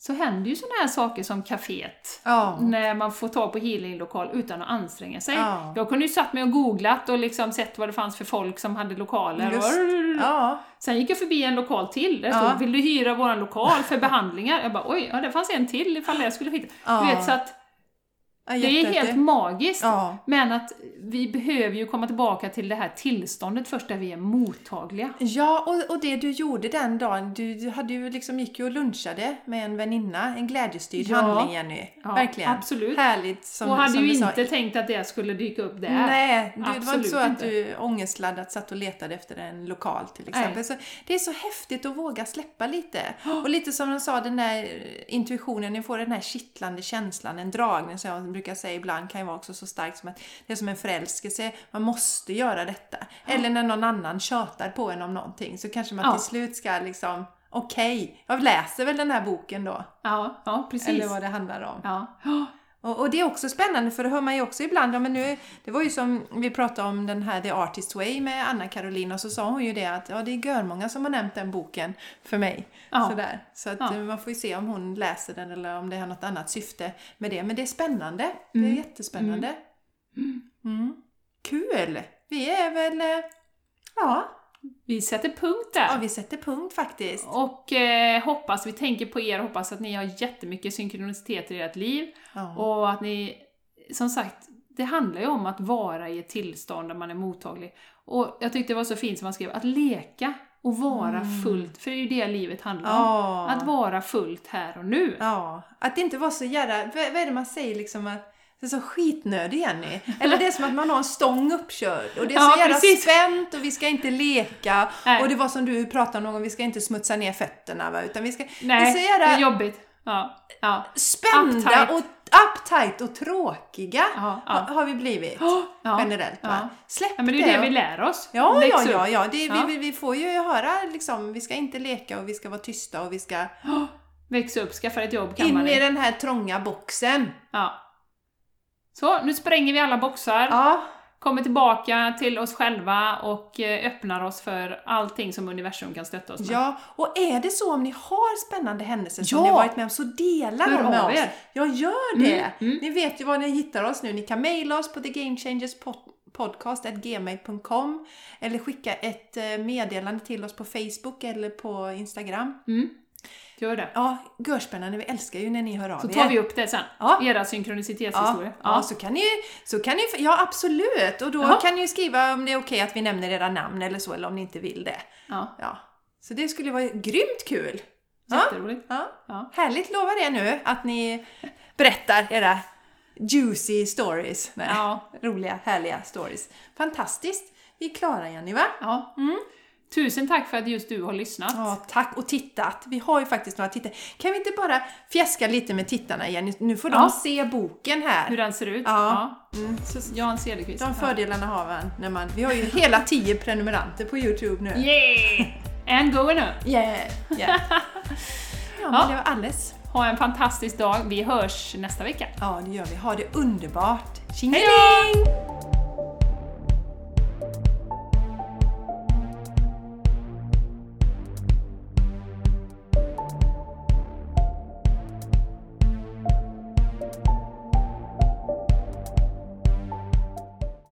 Så händer ju sådana här saker som kaféet. Ja. När man får ta på healinglokal utan att anstränga sig. Ja. Jag kunde ju satt mig och googlat och liksom sett vad det fanns för folk som hade lokaler. Ja. Sen gick jag förbi en lokal till, där stod “Vill du hyra våran lokal för behandlingar?” Jag bara oj, ja det fanns en till ifall jag skulle hitta. Du vet, så att Ja, det är helt magiskt. Ja. Men att vi behöver ju komma tillbaka till det här tillståndet först där vi är mottagliga. Ja, och, och det du gjorde den dagen, du, du hade ju liksom, gick ju och lunchade med en väninna, en glädjestyrd Ja. handling Jenny. Ja, Verkligen. absolut. Härligt som, och hade som ju inte tänkt att det skulle dyka upp där. Nej, du, det var inte så att inte. du ångestladdat satt och letade efter en lokal till exempel. Så det är så häftigt att våga släppa lite. Och lite som de sa, den där intuitionen, ni får den här kittlande känslan, en dragning som jag brukar säga ibland kan ju vara också så starkt som att det är som en förälskelse, man måste göra detta. Eller när någon annan tjatar på en om någonting så kanske man Ja. till slut ska liksom, okej, jag läser väl den här boken då. Ja, ja precis. Eller vad det handlar om. Ja. Och, och det är också spännande för det hör man ju också ibland, ja, men nu, det var ju som vi pratade om den här The Artist Way med Anna Karolina och så sa hon ju det att ja, det är görmånga som har nämnt den boken för mig. Ja. Sådär. Så att Ja. eh, man får ju se om hon läser den eller om det har något annat syfte med det. Men det är spännande. Det är jättespännande. Mm. Kul! Vi är väl, eh, ja, Vi sätter punkt där. ja, vi sätter punkt faktiskt. Och eh, hoppas, vi tänker på er, hoppas att ni har jättemycket synkronicitet i ert liv. Ja. Och att ni, som sagt, det handlar ju om att vara i ett tillstånd där man är mottaglig. Och jag tyckte det var så fint som man skrev, att leka och vara fullt, för det är ju det livet handlar om. Mm. Ja. Att vara fullt här och nu. Ja, att inte var så jävla... Vad är det man säger liksom att det är så skitnödig Jenny. Eller det är som att man har en stång uppkörd och det är Ja, så jävla precis. spänt och vi ska inte leka. Nej. Och det var som du pratade om någon vi ska inte smutsa ner fötterna va, utan vi ska... Nej, det är så det jävla är jobbigt. Ja, ja. spända Uptight. och uptight och tråkiga Ja, ja. ha- har vi blivit ja. generellt va. Ja. Släpp Ja, men det är det och- vi lär oss. Ja, ja, ja, ja. Det, Ja. Vi, vi, vi får ju höra liksom, vi ska inte leka och vi ska vara tysta och vi ska Väx upp, skaffa ett jobb kan in man i den här trånga boxen. Ja. Så, nu spränger vi alla boxar. Ja, kommer tillbaka till oss själva och eh, öppnar oss för allting som universum kan stötta oss med. Ja, och är det så om ni har spännande händelser som Ja! ni har varit med om så dela Hör dem med oss. er. Ja, gör det! Mm, mm. Ni vet ju var ni hittar oss nu. Ni kan mejla oss på thegamechangerspodcast.gmail.com eller skicka ett eh, meddelande till oss på Facebook eller på Instagram. Mm. Gör det. Ja, görspännande. Vi älskar ju när ni hör av Så er. tar vi upp det sen. Ja. Era Ja, synkronicitetshistorier. ja. så kan ni så kan ni, ja absolut! Och då Ja. kan ni ju skriva om det är okej att vi nämner era namn eller så, eller om ni inte vill det. ja. Ja. Så det skulle vara grymt kul! Ja. Jätteroligt. Ja. Ja. Härligt, lovar det nu att ni berättar era juicy stories. Nej, Ja. Roliga, härliga stories. Fantastiskt! Vi är klara Jenny va? ja. Tusen tack för att just du har lyssnat. Ja, tack och tittat. Vi har ju faktiskt några tittare. Kan vi inte bara fjäska lite med tittarna Jenny? Nu får de Ja. se boken här. Hur den ser ut. Ja. Mm. Så Jan Cederqvist. De fördelarna har man när man... Vi har ju hela tio prenumeranter på Youtube nu. Ja. Yeah! And going up! Yeah! yeah. Ja, men det var alles. Ha en fantastisk dag. Vi hörs nästa vecka. Ja, det gör vi. Ha det underbart. Tjingeling!